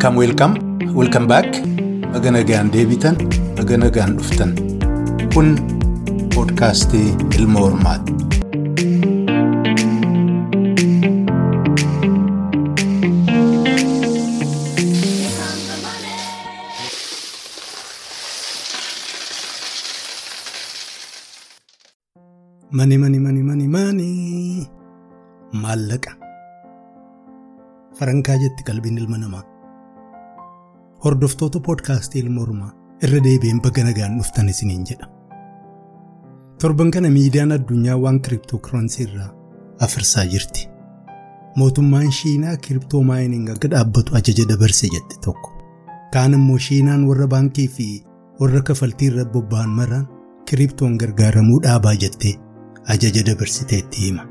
Welkaam welkaam welkaam baak baga nagaan deebitan baga nagaan dhuftan. Kun poodkaastii ilma hormaati. Mani mani mani mani mani. Maallaqa farankaa jetti qalbiin ilma namaa hordoftoota poodkaastii ilma hormaa irra deebi'een baga nagaan dhuftan isiniin jedha. Torban kana miidiyaan addunyaa waan kiriptookiroonsii irraa afirsaa jirti. Mootummaan shiinaa kiriptoo maayininga akka dhaabbatu ajaja dabarse jette tokko. Kaan immoo shiinaan warra baankii fi warra kafaltii irra bobba'an maraan kiriptoon gargaaramuu dhaabaa jettee. ajaja dabarsiteetti hima.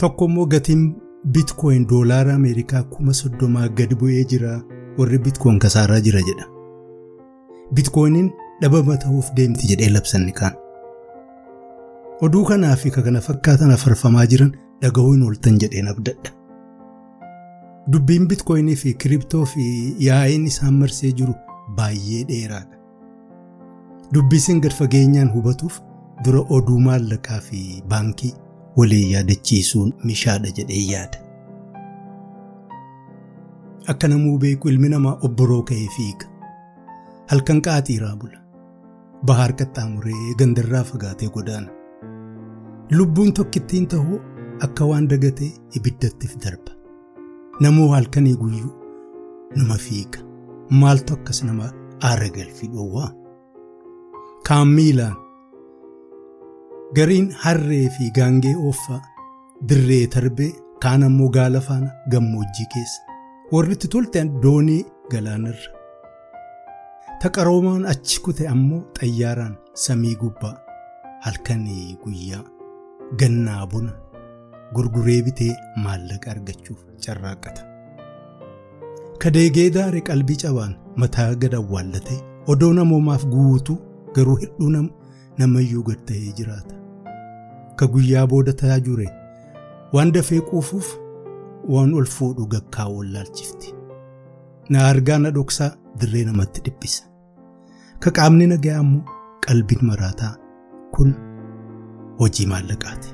Tokko immoo gatiin biitkooyin doolaara ameerikaa kuma soddomaa gadi bu'ee jira warri biitkooyin kasaaraa jira jedha biitkooyiniin dhabama ta'uuf deemti jedhee labsanni kaan oduu kanaa fi kana fakkaatan afarfamaa jiran dhaga'uu hin ooltan jedheen abdadha dubbiin biitkooyinii fi kiriptoo fi yaa'iin isaan marsee jiru baay'ee dheeraadha dubbisiin gad fageenyaan hubatuuf. dura oduu maallaqaa fi baankii waliin yaadachiisuun mishaadha jedhee yaada. Akka namuu beeku ilmi namaa obboroo ka'ee fiiga. Halkan qaaxiiraa bula. Bahaar qaxxaamuree gandarraa fagaatee godaana. Lubbuun tokkittiin ta'uu akka waan dagatee ibiddattiif darba. Namuu halkanii guyyuu nama fiiga. Maaltu akkas nama aara galfii dhoowwaa? Kaan miilaan. gariin harree fi gaangee ooffaa dirree tarbee kaan ammoo gaala faana gammoojjii keessa warri itti tolte doonii galaanarra taqaroomaan achi kute ammoo xayyaaraan samii gubbaa halkanii guyyaa gannaa buna gurguree bitee maallaqa argachuuf carraaqqata. kadeegee daare qalbii cabaan mataa gad awwaallatee odoo namoomaaf guutuu garuu hidhuu namayyuu gad ta'ee jiraata. Akka guyyaa booda ta'aa jure waan dafee quufuuf waan ol fuudhu gakkaa wallaalchifti. Na argaa na dhoksaa dirree namatti dhiphisa. Ka qaamni nagaa ammoo qalbiin maraataa kun hojii maallaqaati.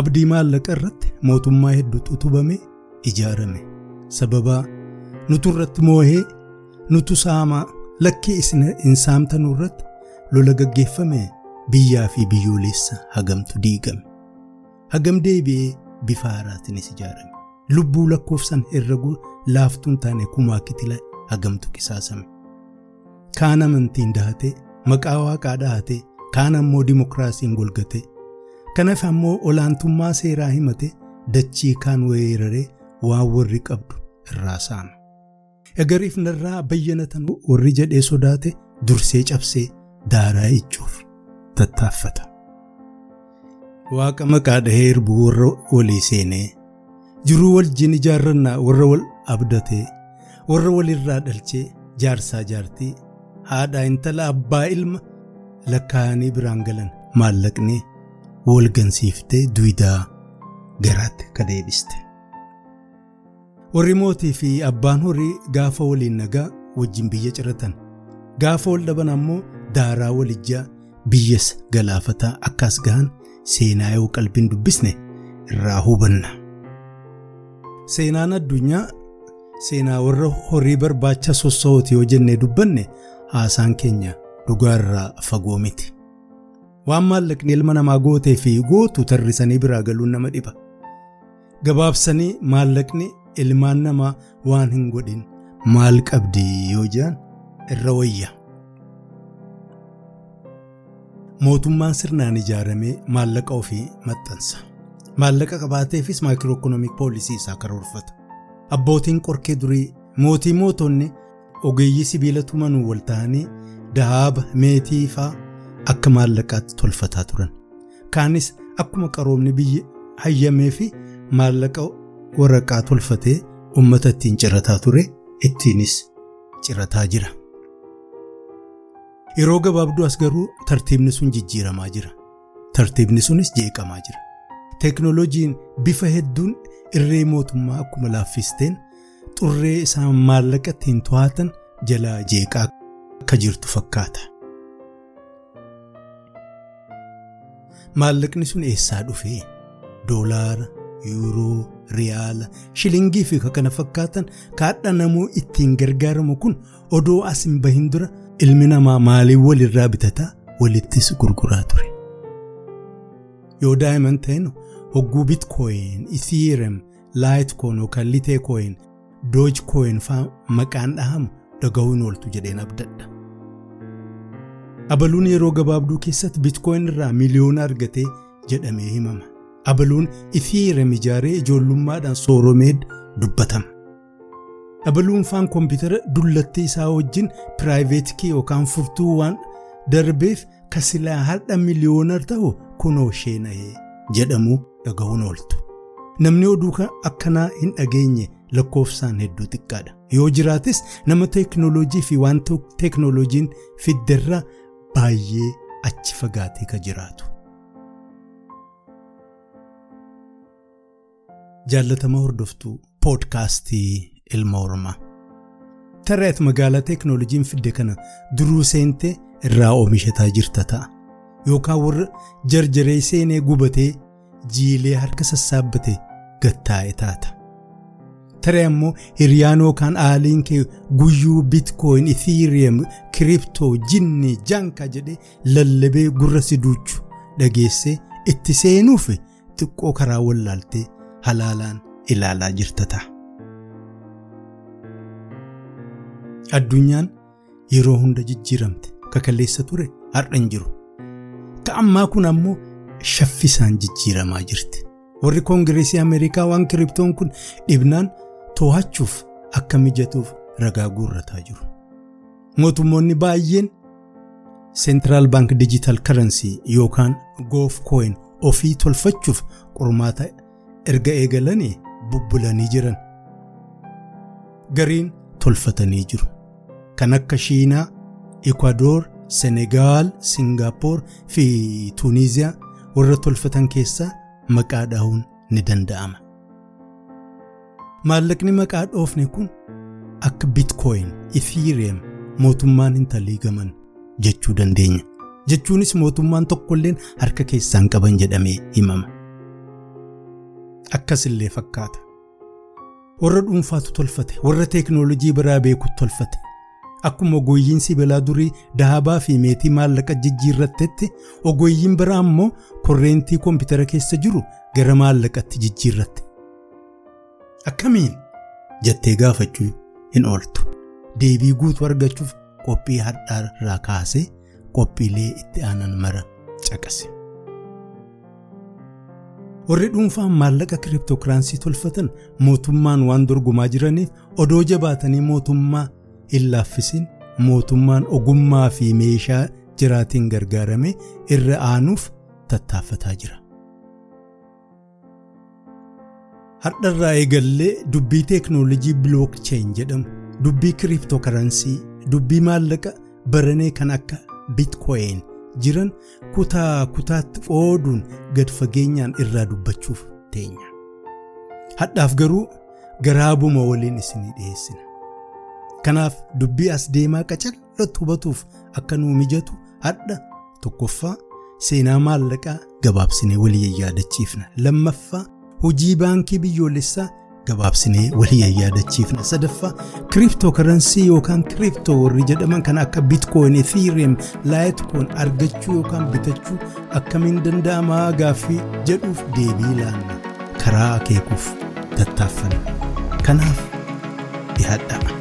Abdii maallaqa irratti mootummaa hedduutu utubamee ijaarame. Sababaa nutu irratti moohee nutu saamaa lakkii hin saamtanuu irratti lola gaggeeffame. biyyaa fi biyyoolessa hagamtu diigame hagam deebi'ee bifa haaraatiin ijaarame lubbuu lakkoofsan herreguu laaftuun taane kumaa kitila hagamtu qisaasame kaan amantiin dahatee maqaa waaqaa dhahatee kaan ammoo dimokiraasiin golgatee kanaaf ammoo olaantummaa seeraa himate dachii kaan weeraree waan warri qabdu irraa saama egariif narraa bayyanatan warri jedhee sodaate dursee cabsee daaraa ichuuf. tattaaffata. Waaqa maqaa dhahee erbuu warra walii seenee jiruu wajjin ijaarrannaa warra wal abdatee warra walirraa dhalchee jaarsaa jaartii haadhaa intala abbaa ilma lakkaa'anii biraan galan maallaqnee wal gansiiftee duwidaa garaatti ka deebiste. Warri mootii fi abbaan horii gaafa waliin nagaa wajjin biyya ciratan gaafa wal dhaban ammoo daaraa walijjaa. biyyas galaafataa akkas gahan seenaa yoo qalbiin dubbisne irraa hubanna. Seenaan addunyaa seenaa warra horii barbaacha sossoo'ooti yoo jennee dubbanne haasaan keenya dhugaarraa fagoo miti. Waan maallaqni ilma namaa gootee fi gootu tarrisanii biraa galuun nama dhiba. Gabaabsanii maallaqni ilmaan namaa waan hin godhin maal qabdi yoo jedhan irra wayya. Mootummaan sirnaan ijaaramee maallaqa ofii maxxansa. Maallaqa qabaateefis maayikiroo ikoonoomik poolisii isaa karoorfata abbootiin qorkee durii mootii mootonni ogeeyyii sibiila tumanuu wal ta'anii dahaaba meetii faa akka maallaqaatti tolfataa turan. Kaanis akkuma qaroomni biyya hayyamee fi maallaqa waraqaa tolfatee uummata ittiin cirataa ture ittiinis cirataa jira. Yeroo gabaabduu as garuu tartiibni sun jijjiiramaa jira. Tartiibni sunis jeeqamaa jira. Teeknooloojiin bifa hedduun irree mootummaa akkuma laaffisteen xurree isaan maallaqa ittiin to'atan jalaa jeeqaa akka jirtu fakkaata. Maallaqni sun eessaa dhufee doolaara, yuuroo, riyaala, shilingii fi kana fakkaatan kaadha namuu ittiin gargaaramu kun odoo as hin bahin dura ilmi namaa maaliin walirraa bitataa walittis gurguraa ture. Yoo daa'iman ta'in hogguu bitcoin, ethereum, litecoin yookaan litecoin, dogecoin fa'aa maqaan dhahamu dhaga'uun ooltu jedheen abdadha. Abaluun yeroo gabaabduu keessatti bitcoin irraa miliyoona argatee jedhamee himama. Abaluun ethereum ijaaree ijoollummaadhaan sooromee dubbatama. Abaluun faan koompitara dullattii isaa wajjin piraayiveet kii yookaan furtuu waan darbeef kasilaa har'a miliyoona ta'u kunoo sheena'ee jedhamu dhaga'uun ooltu. Namni oduu akkanaa hin dhageenye lakkoofsaan hedduu xiqqaadha. Yoo jiraates nama teeknooloojii fi wanta teeknooloojiin fidderraa baay'ee achi fagaatee ka jiraatu. Jaallatama hordoftuu poodkaastii ilma oromaa. Tarreet magaalaa teeknooloojiin fidde kana duruu seentee irraa oomishataa jirta ta'a. Yookaan warra jarjaree seenee gubatee jiilee harka sassaabbatee gattaa'e taata. Taree ammoo hiriyaan yookaan aaliin kee guyyuu bitcoin, ethereum, kiriptoo, jinni, janka jedhee lallabee gurra si duuchu dhageessee itti seenuuf xiqqoo karaa wallaaltee halaalaan ilaalaa jirta ta'a. Addunyaan yeroo hunda jijjiiramte kakaleessa ture har'a hin jiru. Ka ammaa kun ammoo shaffisaan jijjiiramaa jirti. Warri koongireesii Ameerikaa waan kiriptoon kun dhibnaan to'achuuf akka mijatuuf ragaa guurrataa jiru. Mootummoonni baay'een seentiraal baank dijital karansii yookaan goof kooyin ofii tolfachuuf qormaata erga eegalanii bubbulanii jiran. Gariin tolfatanii jiru. Kan akka Shiinaa, Ikwadoor, Senegaal, Singaappoor fi Tuuniiziyaa warra tolfatan keessaa maqaa dhahuun ni danda'ama. Maallaqni maqaa dhoofne kun akka bitcoin, ethereum mootummaan hin taliigaman jechuu dandeenya. Jechuunis mootummaan tokkolleen harka keessaan qaban jedhamee himama. Akkasillee fakkaata. Warra dhuunfaatu tolfate, warra teeknoolojii biraa beekutu tolfate. Akkuma ogoyyiin sibilaa durii dahabaa fi meetii maallaqa jijjiirrattetti ogoyyiin biraa immoo korreentii koompitara keessa jiru gara maallaqatti jijjiirratte. Akkamiin jettee gaafachuu hin ooltu. Deebii guutuu argachuuf qophii har'aarraa kaasee qophiilee itti aanan mara caqase. Warri dhuunfaan maallaqa kiriptookiraansii tolfatan mootummaan waan dorgomaa jiraniif odoo jabaatanii mootummaa hin laaffisin mootummaan ogummaa fi meeshaa jiraatiin gargaaramee irra aanuuf tattaaffataa jira. Har'arraa eegallee dubbii teeknoolojii bilookcheen jedhamu dubbii kiriptookaransii dubbii maallaqa baranee kan akka bitcoin jiran kutaa kutaatti qooduun gad fageenyaan irraa dubbachuuf teenya. Hadhaaf garuu garaabuma waliin isinii dhiyeessina. Kanaaf dubbii as deemaa qacallatti hubatuuf akka nuu mijatu hadha tokkoffaa seenaa maallaqaa gabaabsinee walii yaadachiifna. Lammaffaa hojii baankii biyyoolessaa gabaabsinee walii yaadachiifna. Sadaffaa kiriptookaransii yookaan kiriptoo warri jedhaman kan akka bitcoin, ethereum, laayitkoon argachuu yookaan bitachuu akkamiin danda'amaa gaaffii jedhuuf deebii laanna. Karaa akeekuuf tattaaffanna. Kanaaf dhiyaadhaa.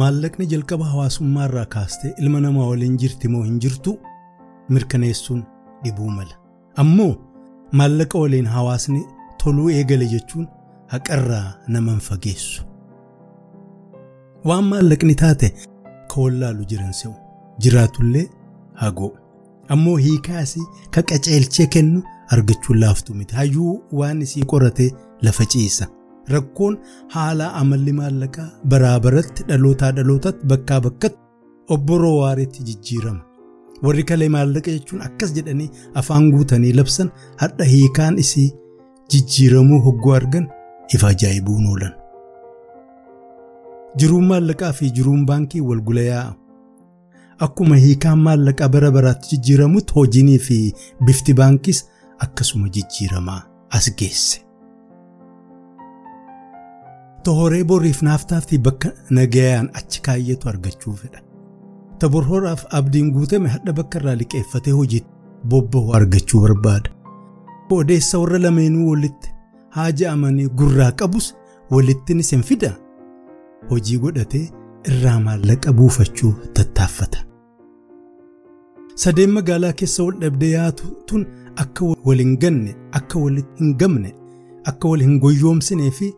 Maallaqni jalqaba hawaasummaa irraa kaastee ilma namaa waliin jirti moo hin jirtu? Mirkaneessuun dhibuu mala. Ammoo maallaqa waliin hawaasni toluu eegale jechuun haqarraa nama hin fageessu. Waan maallaqni taate ka wallaalu jiran se'u. Jiraatullee hagoo. Ammoo hiikaasii ka qaceelchee kennu argachuun laaftu miti. Hayyuu waan isii qoratee lafa ciisa rakkoon haala amalli maallaqaa baraa baratti dhalootaa dhalootatti bakkaa bakkatti obboroo waareetti jijjiirama warri kalee maallaqa jechuun akkas jedhanii afaan guutanii labsan hadha hiikaan isii jijjiiramuu hogguu argan ifa ajaa'ibuun oolan. Jiruun maallaqaa fi jiruun baankii wal gulayaa akkuma hiikaan maallaqaa bara baraatti jijjiiramutti hojiinii fi bifti baankiis akkasuma jijjiiramaa as geesse. Tohoree boriif naaftaatti bakka nagayaan achi kaayyetu argachuu fedha. Taborhoraaf abdiin guutame hadha bakka irraa liqeeffatee hojiitti bobba'u argachuu barbaada. Odeessa warra lameenuu walitti haja amanii gurraa qabus walittinis hin fida. Hojii godhatee irraa maallaqa buufachuu tattaaffata. Sadeen magaalaa keessa wal dhabdee yaatu tun akka wal hin ganne akka wal hin gamne akka wal hin goyyoomsinee fi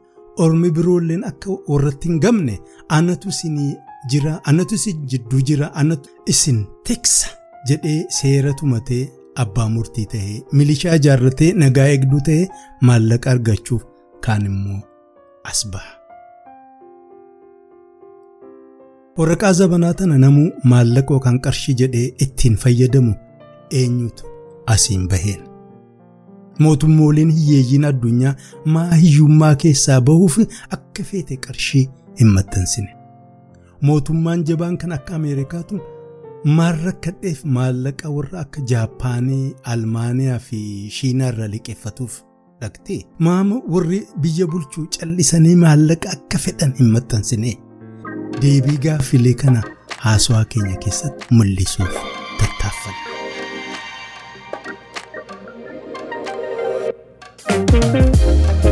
ormi biroolleen akka warratti hin gamne anatu isinii jira anatu isin jidduu jira anatu isin tiksa jedhee seera tumatee abbaa murtii ta'ee milishaa ijaarratee nagaa eegduu ta'ee maallaqa argachuuf kaan immoo as baha. waraqaa zabanaa tana namuu maallaqa yookaan qarshii jedhee ittiin fayyadamu eenyutu asiin baheen. Mootummooliin hiyyeeyyiin addunyaa maa hiyyummaa keessaa bahuuf akka feete qarshii hin maxxansine. mootummaan jabaan kan akka ameerikaatu maal rakkadheef maallaqa warra akka jaappaanii almaaniyaa fi shiinaa irraa liqeeffatuuf dhaqxee maama warri biyya bulchuu callisanii maallaqa akka fedhan hin maxxansine. deebii gaaffilee kana haasawaa keenya keessatti mul'isuuf tattaaffanna. Thank you.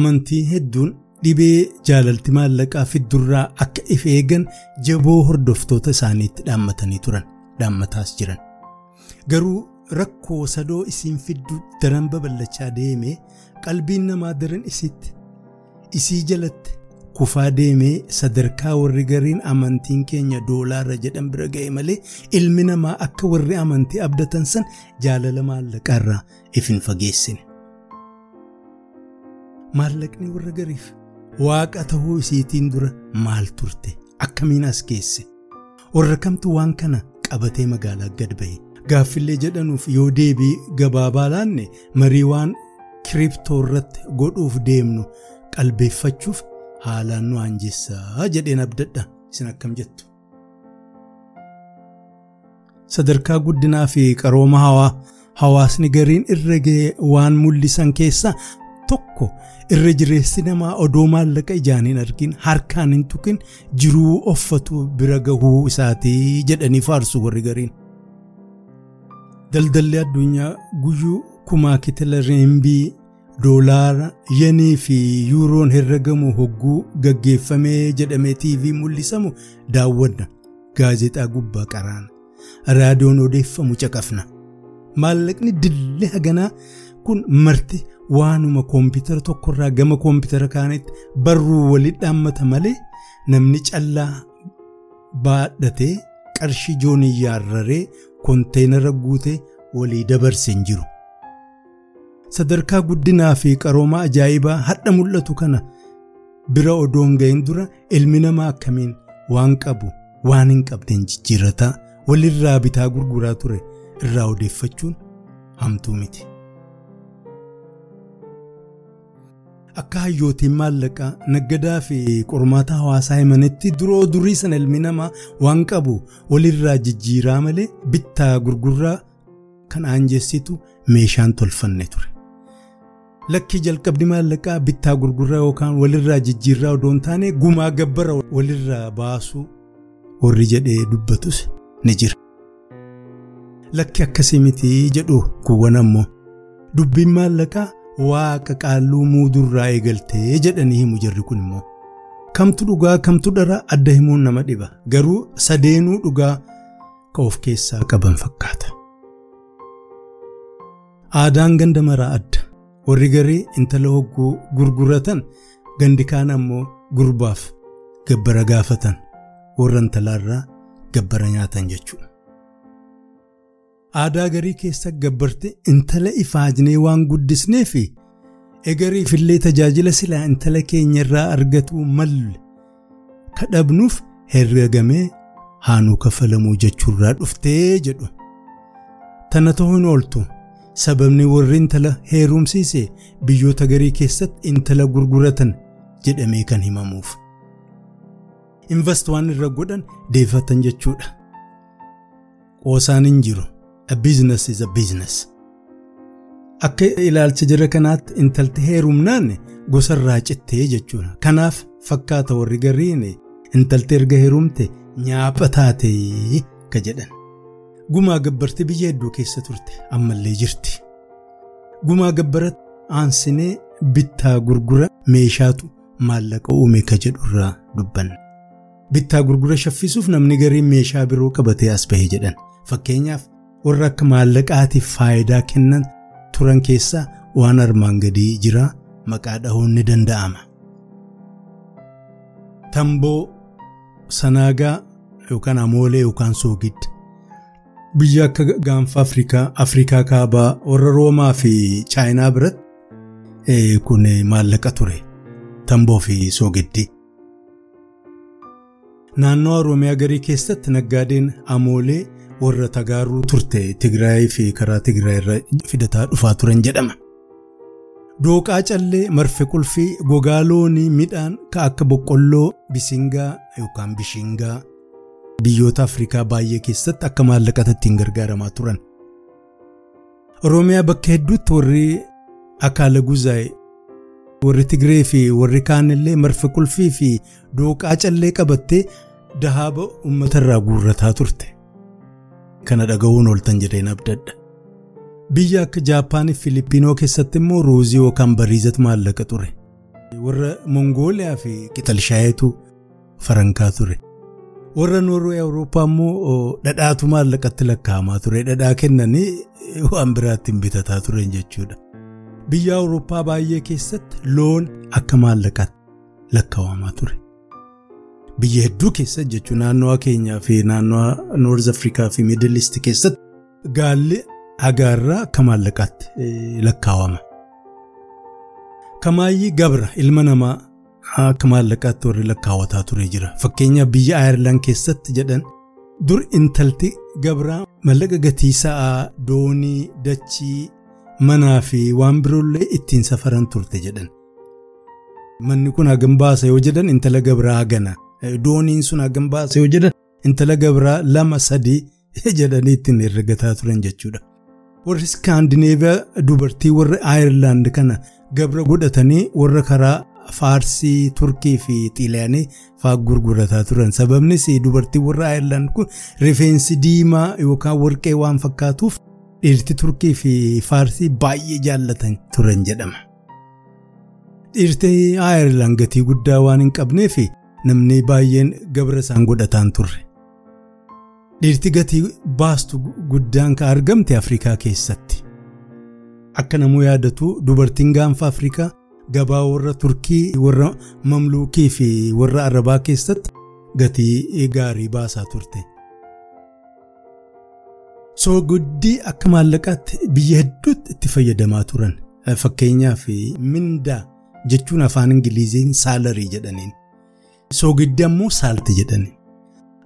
Amantii hedduun dhibee jaalalti maallaqaa fiddurraa akka if eegan jaboo hordoftoota isaaniitti dhaammatanii turan dhaammataas jiran garuu rakkoo sadoo isiin fidduu daran babal'achaa deemee qalbiin namaa daran isitti isii jalatti kufaa deemee sadarkaa warri gariin amantiin keenya doolaarra jedhan bira ga'e malee ilmi namaa akka warri amantii abdatan san jaalala maallaqaarraa if hin fageessine. Maallaqni warra gariif waaqa ta'uu isiitiin dura maal turte akkamiin as geesse warra kamtu waan kana qabatee magaalaa gad ba'e. Gaaffillee jedhanuuf yoo deebii gabaabaa laanne marii waan kiriptoo irratti godhuuf deemnu qalbeeffachuuf haalaan nu anjessaa jedheen abdadha isin akkam jettu. Sadarkaa guddinaa fi qarooma hawaa hawaasni gariin irra ga'e waan mul'isan keessaa tokko irra jireessi namaa odoo maallaqa ijaan hin argin harkaan hin tuqin jiruu offatu bira gahuu isaatii jedhanii faarsu warri gariin. Daldalli addunyaa guyyuu kumaa kitila reembii doolaara yenii fi yuuroon herregamu hogguu gaggeeffamee jedhamee TV mul'isamu daawwanna gaazexaa gubbaa qaraana raadiyoon odeeffamu caqafna maallaqni dillee haganaa kun marti waanuma koompitara tokkorraa gama koompitara kaanitti barruu walitti dhaammata malee namni callaa baadhatee qarshii joonii yaarraree konteenara guutee walii dabarse hin jiru. Sadarkaa guddinaa fi qarooma ajaa'ibaa hadha mul'atu kana bira odoon ga'in dura ilmi namaa akkamiin waan qabu waan hin qabneen jijjiirrataa walirraa bitaa gurguraa ture irraa odeeffachuun hamtuu miti. Akka hayyootiin maallaqaa naggadaa fi qormaata hawaasaa himanitti duroo durii sana ilmi namaa waan qabu walirraa jijjiiraa malee bittaa gurguraa kan aanjessitu meeshaan tolfanne ture. Lakkii jalqabni maallaqaa bittaa gurguraa yookaan walirraa jijjiirraa odoo hin taane gumaa gabbara walirraa baasuu warri jedhee dubbatus ni jira. Lakki akkasii miti jedhu kuwwan ammoo dubbiin maallaqaa waaqa qaalluu muudurraa eegaltee jedhanii himu jarri kun immoo. Kamtu dhugaa kamtu dhara adda himuun nama dhiba garuu sadeenuu dhugaa ka of keessaa qaban fakkaata. Aadaan ganda maraa adda warri garii intala hogguu gurguratan gandi kaan ammoo gurbaaf gabbara gaafatan warra intalaarraa gabbara nyaatan jechuudha. Aadaa garii keessa gabbarte intala ifaajnee waan guddisnee fi egariif illee tajaajila silaa intala keenya irraa argatu malle kadhabnuuf herregamee haanuu kafalamuu jechuurraa dhuftee jedhu. Tana ta'uu hin ooltu sababni warri intala heerumsiise biyyoota garii keessatti intala gurguratan jedhamee kan himamuuf. Invest waan irra godhan deeffatan jechuudha. Qoosaan hin jiru. A business is a business. Akka ilaalcha jara kanaatti intalti heerumnaan gosa irraa cittee jechuudha. Kanaaf fakkaata warri gariin intalti erga heerumte nyaapha taatee ka jedhan. Gumaa gabbarti biyya hedduu keessa turte ammallee jirti. Gumaa gabbaratti aansinee bittaa gurgura meeshaatu maallaqa uume ka jedhu irraa dubbanna. Bittaa gurgura shaffisuuf namni gariin meeshaa biroo qabatee as bahee jedhan. Fakkeenyaaf warra akka maallaqaatiif faayidaa kennan turan keessaa waan armaan gadii jira maqaa dhahuun ni danda'ama. Tamboo sanaagaa yookaan amoolee yookaan soogidda biyya akka gaanfa Afrikaa Afrikaa kaabaa warra Roomaa fi Chaayinaa biratti kun maallaqa ture tamboo fi soogiddi. Naannoo Oromiyaa garii keessatti naggaadeen amoolee warra tagaaruu turte Tigraay fi karaa Tigraay irra fidataa dhufaa turan jedhama. Dooqaa callee marfe qulfii gogaa loonii midhaan ka akka boqqolloo bisingaa yookaan bishingaa biyyoota Afrikaa baay'ee keessatti akka maallaqatti ittiin gargaaramaa turan. Oromiyaa bakka hedduutti warri akaala guzaa'e warri Tigree fi warri kaanillee marfe qulfii fi dooqaa callee qabattee dahaaba uummatarraa guurrataa turte. Kana dhaga'uun ooltan jedheen abdadha. Biyya akka Jaappaan fi Filiippiinoo keessatti immoo ruuzii yookaan bariizatu maallaqa ture. Warra Mongooliyaa fi qixalshaayetu farankaa ture. Warra Noorwee Awurooppaa immoo dhadhaatu maallaqatti lakkaa'amaa ture. Dhadhaa kennanii waan biraatti hin bitataa turan jechuudha. Biyya Awurooppaa baay'ee keessatti loon akka maallaqaatti lakkaa'amaa ture. Biyya hedduu keessa jechuun naannoo keenyaa fi naannoo Noorz Afrikaa fi Miidil Iist keessatti gaalli hagaarraa akka maallaqaatti lakkaawama. Kamaayyii gabra ilma namaa akka maallaqaatti warri lakkaawwataa ture jira. Fakkeenyaaf biyya Ayirlaan keessatti jedhan dur intalti gabraa mallaqa gatii sa'aa doonii dachii manaa fi waan biroollee ittiin safaran turte jedhan. Manni kun hagam baasa yoo jedhan intala gabraa hagana. Dooniin sun hagam baasa yoo jedhan intala gabraa lama sadii jedhanii ittiin herregataa turan jechuudha. Warri Iskaandineeviyaa dubartii warra Aayerlaand kana gabra godhatanii warra karaa Faarsii, Turkii fi Xiiliyaanii fa'aa gurgurataa turan. Sababnis dubartii warra Aayerlaand kun rifeensi diimaa yookaan warqee waan fakkaatuuf dhiirti Turkii fi Faarsii baay'ee jaallatan turan jedhama. Dhiirti Aayerlaand gatii guddaa waan hin qabneef namni baay'een gabra isaan godhataan turre. Dhiirti gatii baastu guddaan kan argamte Afrikaa keessatti. Akka namuu yaadatu dubartiin gaanfa Afrikaa gabaa warra Turkii, warra Mamluukii fi warra Arabaa keessatti gatii gaarii baasaa turte. Sooguddii akka maallaqaatti biyya hedduutti itti fayyadamaa turan. Fakkeenyaaf mindaa jechuun afaan Ingiliziin saalarii jedhaniin. Soogiddi ammoo saalti jedhaniin.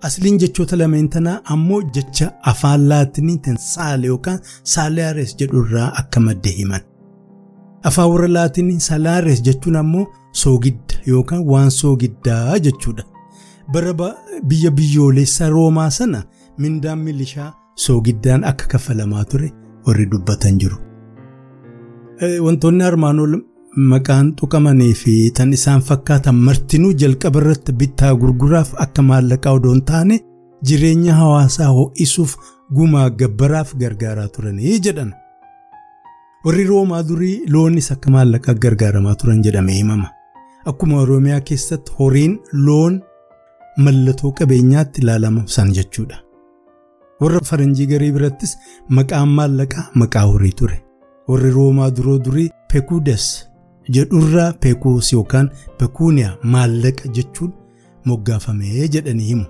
Asliin jechoota lameen tanaa ammoo jecha afaan laatiniitiin saale yookaan saalaares jedhurraa akka madde himan. Afaan warra laatinii salaares jechuun ammoo soogidda yookaan waan soogiddaa jechuudha. Bara biyya biyyoolessa Roomaa sana mindaan milishaa soogiddaan akka kaffalamaa ture warri dubbatan jiru. Wantoonni armaan maqaan tuqamanii fi tan isaan fakkaatan martinuu jalqaba irratti bittaa gurguraaf akka maallaqaa odoo hin taane jireenya hawaasaa ho'isuuf gumaa gabbaraaf gargaaraa turanii jedhan. Warri Roomaa durii loonnis akka maallaqaa gargaaramaa turan jedhamee himama. Akkuma Oromiyaa keessatti horiin loon mallattoo qabeenyaatti ilaalamu san jechuudha. Warra faranjii garii birattis maqaan maallaqaa maqaa horii ture. Warri Roomaa duroo durii Pekuudes jedhurraa Pekuus yookaan Pekuuniyaa maallaqa jechuun moggaafamee jedhanii himu.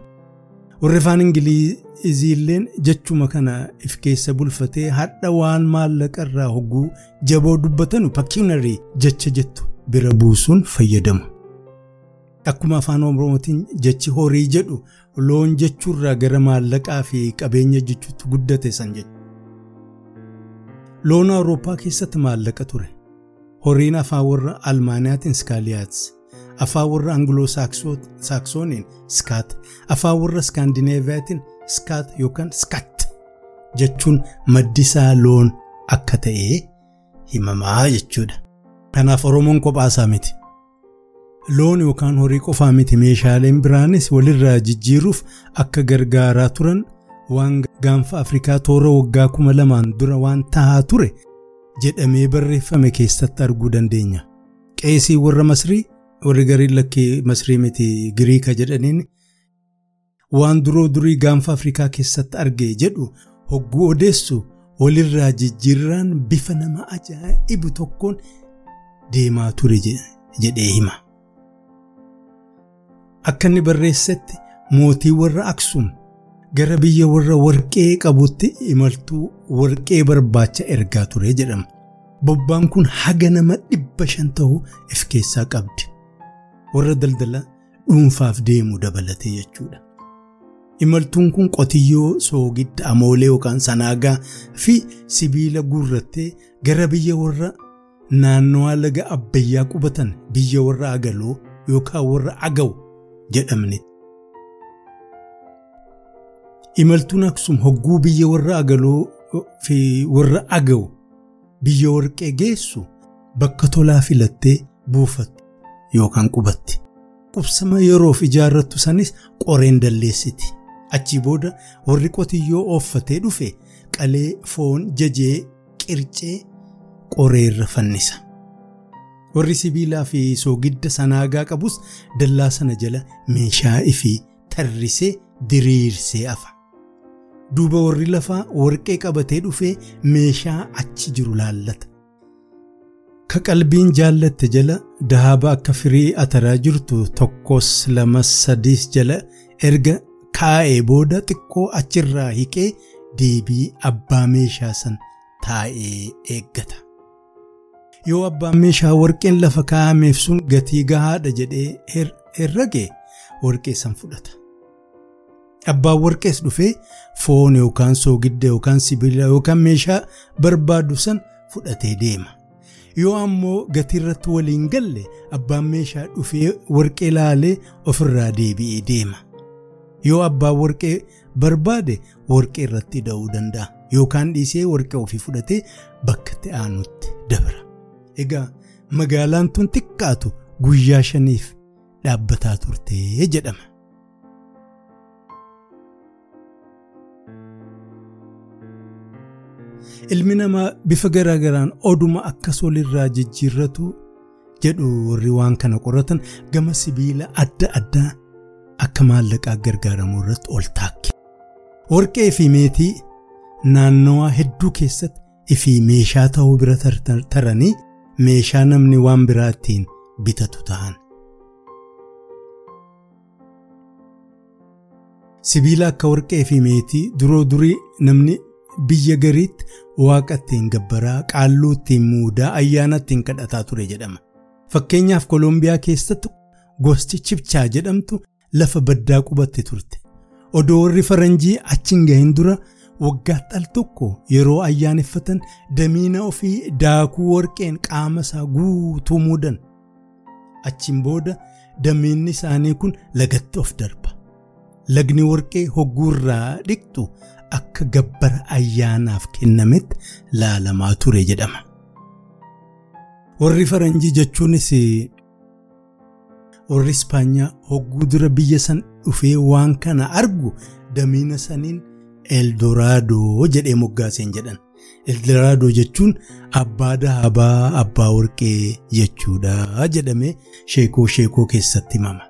Warri afaan Ingiliziilleen jechuma kana if keessa bulfatee hadha waan maallaqa irraa hogguu jaboo dubbatanu pakiinarii jecha jettu bira buusuun fayyadamu. Akkuma afaan Oromootiin jechi horii jedhu loon jechuurraa gara maallaqaa fi qabeenya jechuutti guddate san jechuudha. Loon Awurooppaa keessatti maallaqa ture. Horiin afaan warra Almaaniyaatiin Skaaliyaats. Afaan warra Angiloo Saaksoniin Skaat. Afaan warra Iskaandineeviyaatiin Skaat yookaan Skaat jechuun maddisaa loon akka ta'e himamaa jechuudha. Kanaaf Oromoon kophaasaa miti. Loon yookaan horii qofaa miti meeshaaleen biraanis walirraa jijjiiruuf akka gargaaraa turan waan gaanfa Afrikaa toora waggaa kuma lamaan dura waan tahaa ture jedhamee barreeffame keessatti arguu dandeenya. Qeesii warra Masrii warri garii lakkee Masrii miti Giriika jedhaniin waan duroo durii gaanfa Afrikaa keessatti arge jedhu hogguu odeessu walirraa jijjiirraan bifa nama ajaa'ibu tokkoon deemaa ture jedhee hima. Akka inni barreessetti mootii warra Aksum gara biyya warra warqee qabutti imaltuu warqee barbaacha ergaa ture jedhama. Bobbaan kun haga nama dhibba shan ta'uu if keessaa qabdi. Warra daldala dhuunfaaf deemu dabalatee jechuudha. Imaltuun kun qotiyyoo soogidda amoolee yookaan sanaagaa fi sibiila guurrattee gara biyya warra naannawaa laga abbayyaa qubatan biyya warra agaloo yookaan warra agaw jedhamne. Imaltuun Aksum hogguu biyya warra agaloo fi warra agaw biyya warqee geessu bakka tolaa filattee buufatti yookaan qubatti. Qubsama yeroof ijaarrattu sanis qoreen dalleessiti. Achii booda warri qotiyyoo ooffatee dhufe qalee foon jajee qircee qoreerra fannisa. Warri sibiilaa fi soogidda sanaagaa qabus dallaa sana jala meeshaa ifii tarrisee diriirsee afa. Duuba warri lafaa warqee qabatee dhufee meeshaa achi jiru laallata. Ka qalbiin jaallatte jala dahaaba akka firii ataraa jirtu tokkos lamas sadiis jala erga kaa'ee booda xiqqoo achirraa hiqee deebii abbaa meeshaa san taa'ee eeggata. Yoo abbaan meeshaa warqeen lafa kaa'ameef sun gatii gahaadha jedhee herrage warqee san fudhata. Abbaan warqees dhufee foon yookaan soogidda yookaan sibiila yookaan meeshaa barbaadu san fudhatee deema. Yoo ammoo gatii irratti waliin galle abbaan meeshaa dhufee warqee laalee ofirraa deebi'ee deema. Yoo abbaan warqee barbaade warqee irratti da'uu danda'a yookaan dhiisee warqee ofii fudhatee bakka itti aanutti dabra. Egaa magaalaan tun xiqqaatu guyyaa shaniif dhaabbataa turtee jedhama. Ilmi namaa bifa garaagaraan oduma akkas walirraa jijjiirratu jedhu warri waan kana qoratan gama sibiila adda addaa akka maallaqaa gargaaramuu irratti ol taakki. Warqee fi meetii naannawaa hedduu keessatti ifii meeshaa ta'uu bira taranii meeshaa namni waan biraa ittiin bitatu ta'an. Sibiila akka warqee fi meetii duroo durii namni biyya gariitti waaqa ittiin gabbaraa qaalluu ittiin muudaa ayyaana ittiin kadhataa ture jedhama. Fakkeenyaaf Koolombiyaa keessatti gosti chibchaa jedhamtu lafa baddaa qubatti turte. Odoo warri faranjii achi hin gahin dura waggaa al tokko yeroo ayyaaneffatan damiina ofii daakuu warqeen qaama isaa guutuu muudan. Achiin booda damiinni isaanii kun lagatti of darba. Lagni warqee hogguurraa dhiqxu akka gabbara ayyaanaaf kennametti laalamaa ture jedhama. Warri faranjii jechuunis warri Ispaanyaa hogguu dura biyya san dhufee waan kana argu damiina saniin Eldoraadoo jedhee moggaaseen jedhan. Eldoraadoo jechuun abbaa dahabaa abbaa warqee jechuudha jedhamee sheekoo sheekoo keessatti himama.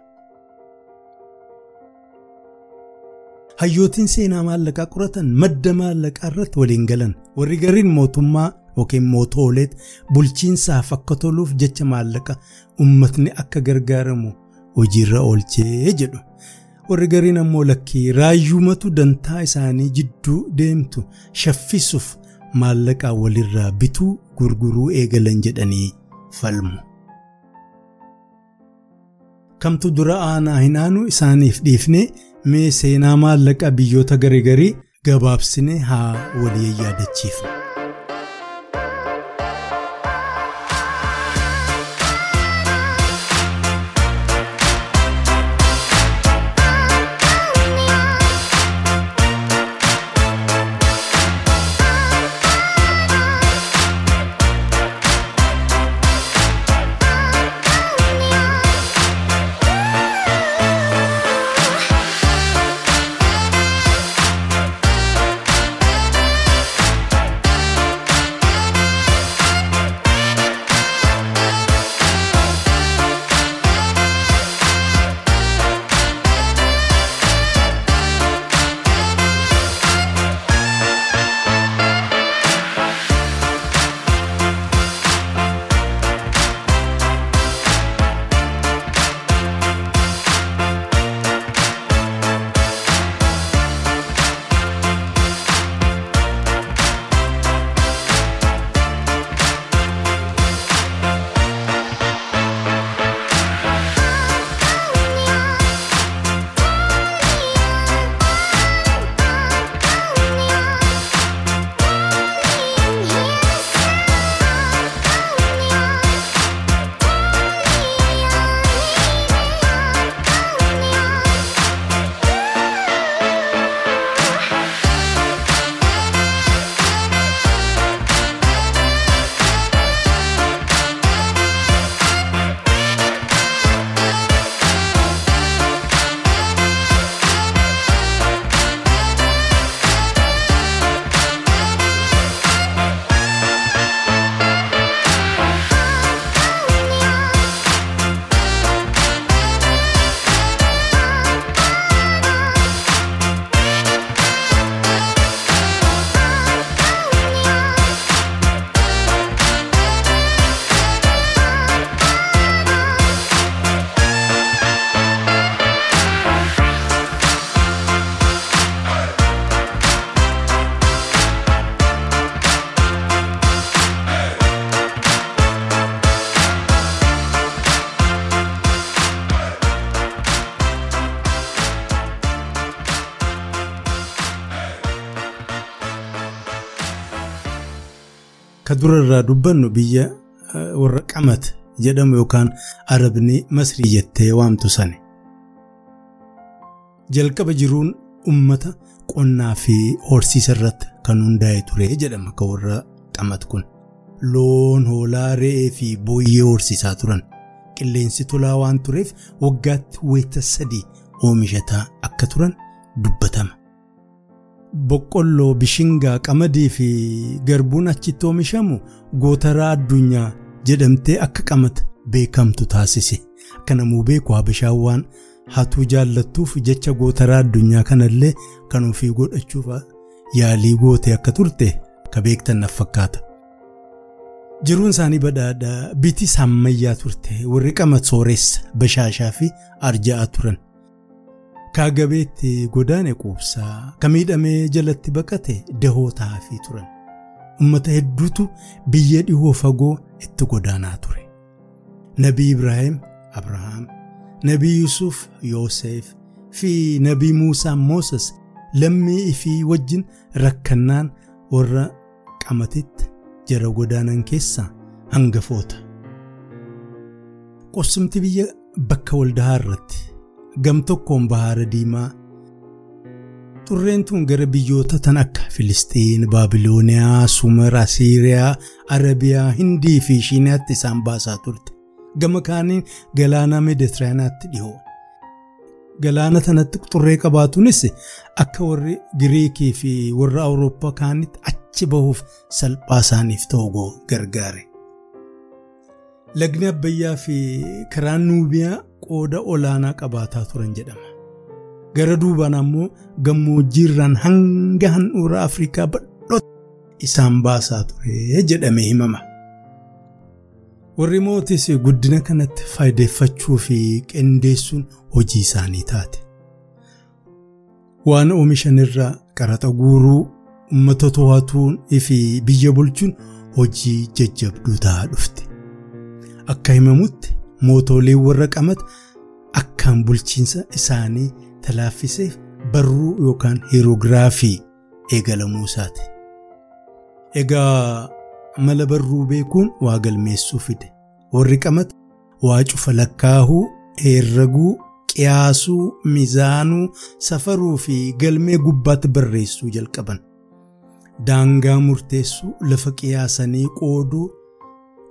Hayyootiin seenaa maallaqaa qoratan madda maallaqaa irratti waliin galan warri gariin mootummaa yookiin mootooleet bulchiinsaaf akka toluuf jecha maallaqa ummatni akka gargaaramu hojiirra oolchee jedhu. Warri gariin ammoo lakkii raayyuumatu dantaa isaanii jidduu deemtu shaffisuuf maallaqaa walirraa bituu gurguruu eegalan jedhanii falmu. Kamtu dura aanaa hin aanu isaaniif dhiifnee mee seenaa maallaqa biyyoota garagarii gabaabsine haa walii yaadachiifnu. Ka durarraa dubbannu biyya warra qamat jedhamu yookaan arabni masrii jettee waamtu sani. Jalqaba jiruun ummata qonnaa fi horsiisa irratti kan hundaa'e ture jedhama ka warra qamat kun. Loon, hoolaa, re'ee fi booyyee horsiisaa turan. Qilleensi tolaa waan tureef waggaatti wayita sadii oomishataa akka turan dubbatama. Boqqolloo, bishingaa, qamadii fi garbuun achitti oomishamu gootaraa addunyaa jedhamtee akka qamat beekamtu taasise. Akka namuu beeku habashaan waan hatuu jaallattuuf jecha gootaraa addunyaa kanallee kan ofii godhachuuf yaalii goote akka turte ka beektan naaf fakkaata. Jiruun isaanii badhaadhaa biti ammayyaa turte warri qamat sooressa bashaashaa fi arja'aa turan. Kaagabeetti godaane quubsaa ka miidhamee jalatti baqate dahoo taa'afii turan. Uummata hedduutu biyya dhihoo fagoo itti godaanaa ture. Nabii Ibraahim Abrahaam, Nabii Yusuf Yoosef fi Nabii Muusaa Mooses lammii ifii wajjin rakkannaan warra qamatitti jara godaanan keessaa hangafoota. Qorsumti biyya bakka waldahaa irratti gam tokkoon bahaara diimaa xurreen tun gara biyyoota tan akka Filistiin, Baabilooniyaa, Sumar, Asiiriyaa, Arabiyaa, Hindii fi Shiinaatti isaan baasaa turte. Gama kaaniin galaana Meeditiraaniyaatti dhihoo. Galaana tanatti xurree qabaatuunis akka warri Giriikii fi warra Awurooppaa kaanitti achi bahuuf salphaa isaaniif ta'uu gargaare. Lagni Abbayyaa fi karaan Nuubiyaa qooda olaanaa qabaataa turan jedhama. Gara duubaan ammoo gammoojjiirraan hanga handhuura Afrikaa bal'ootti isaan baasaa ture jedhamee himama. Warri mootis guddina kanatti faayideeffachuu fi qindeessuun hojii isaanii taate. Waan oomishan irraa qaraxa guuruu, uummata to'atuun fi biyya bulchuun hojii jajjabduu ta'aa dhufte. Akka himamutti mootoleen warra qamat akkaan bulchiinsa isaanii talaaffiseef barruu yookaan heeroogiraafii eegalamuu isaati. Egaa mala barruu beekuun waa galmeessuu fide. Warri qamat waa cufa lakkaahuu, herraguu, qiyaasuu, mizaanuu, safaruu fi galmee gubbaatti barreessuu jalqaban. Daangaa murteessuu, lafa qiyaasanii qooduu,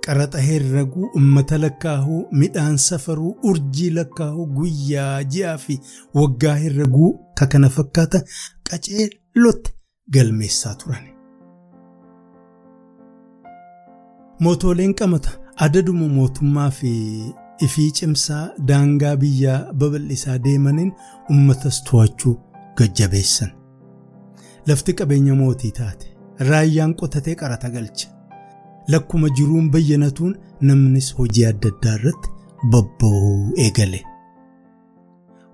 qaraxa herraguu, ummata lakkaahuu, midhaan safaruu, urjii lakkaahuu, guyyaa, ji'aa fi waggaa herraguu ka kana fakkaatan qaceellotti galmeessaa turan. Mootoleen qamata adaduma mootummaa fi ifii cimsaa daangaa biyyaa babal'isaa deemaniin ummatas to'achuu gajjabeessan. Lafti qabeenya mootii taate raayyaan qotatee qarata galcha. Lakkuma jiruun bayyanatuun namnis hojii adda addaa irratti bobba'uu eegale.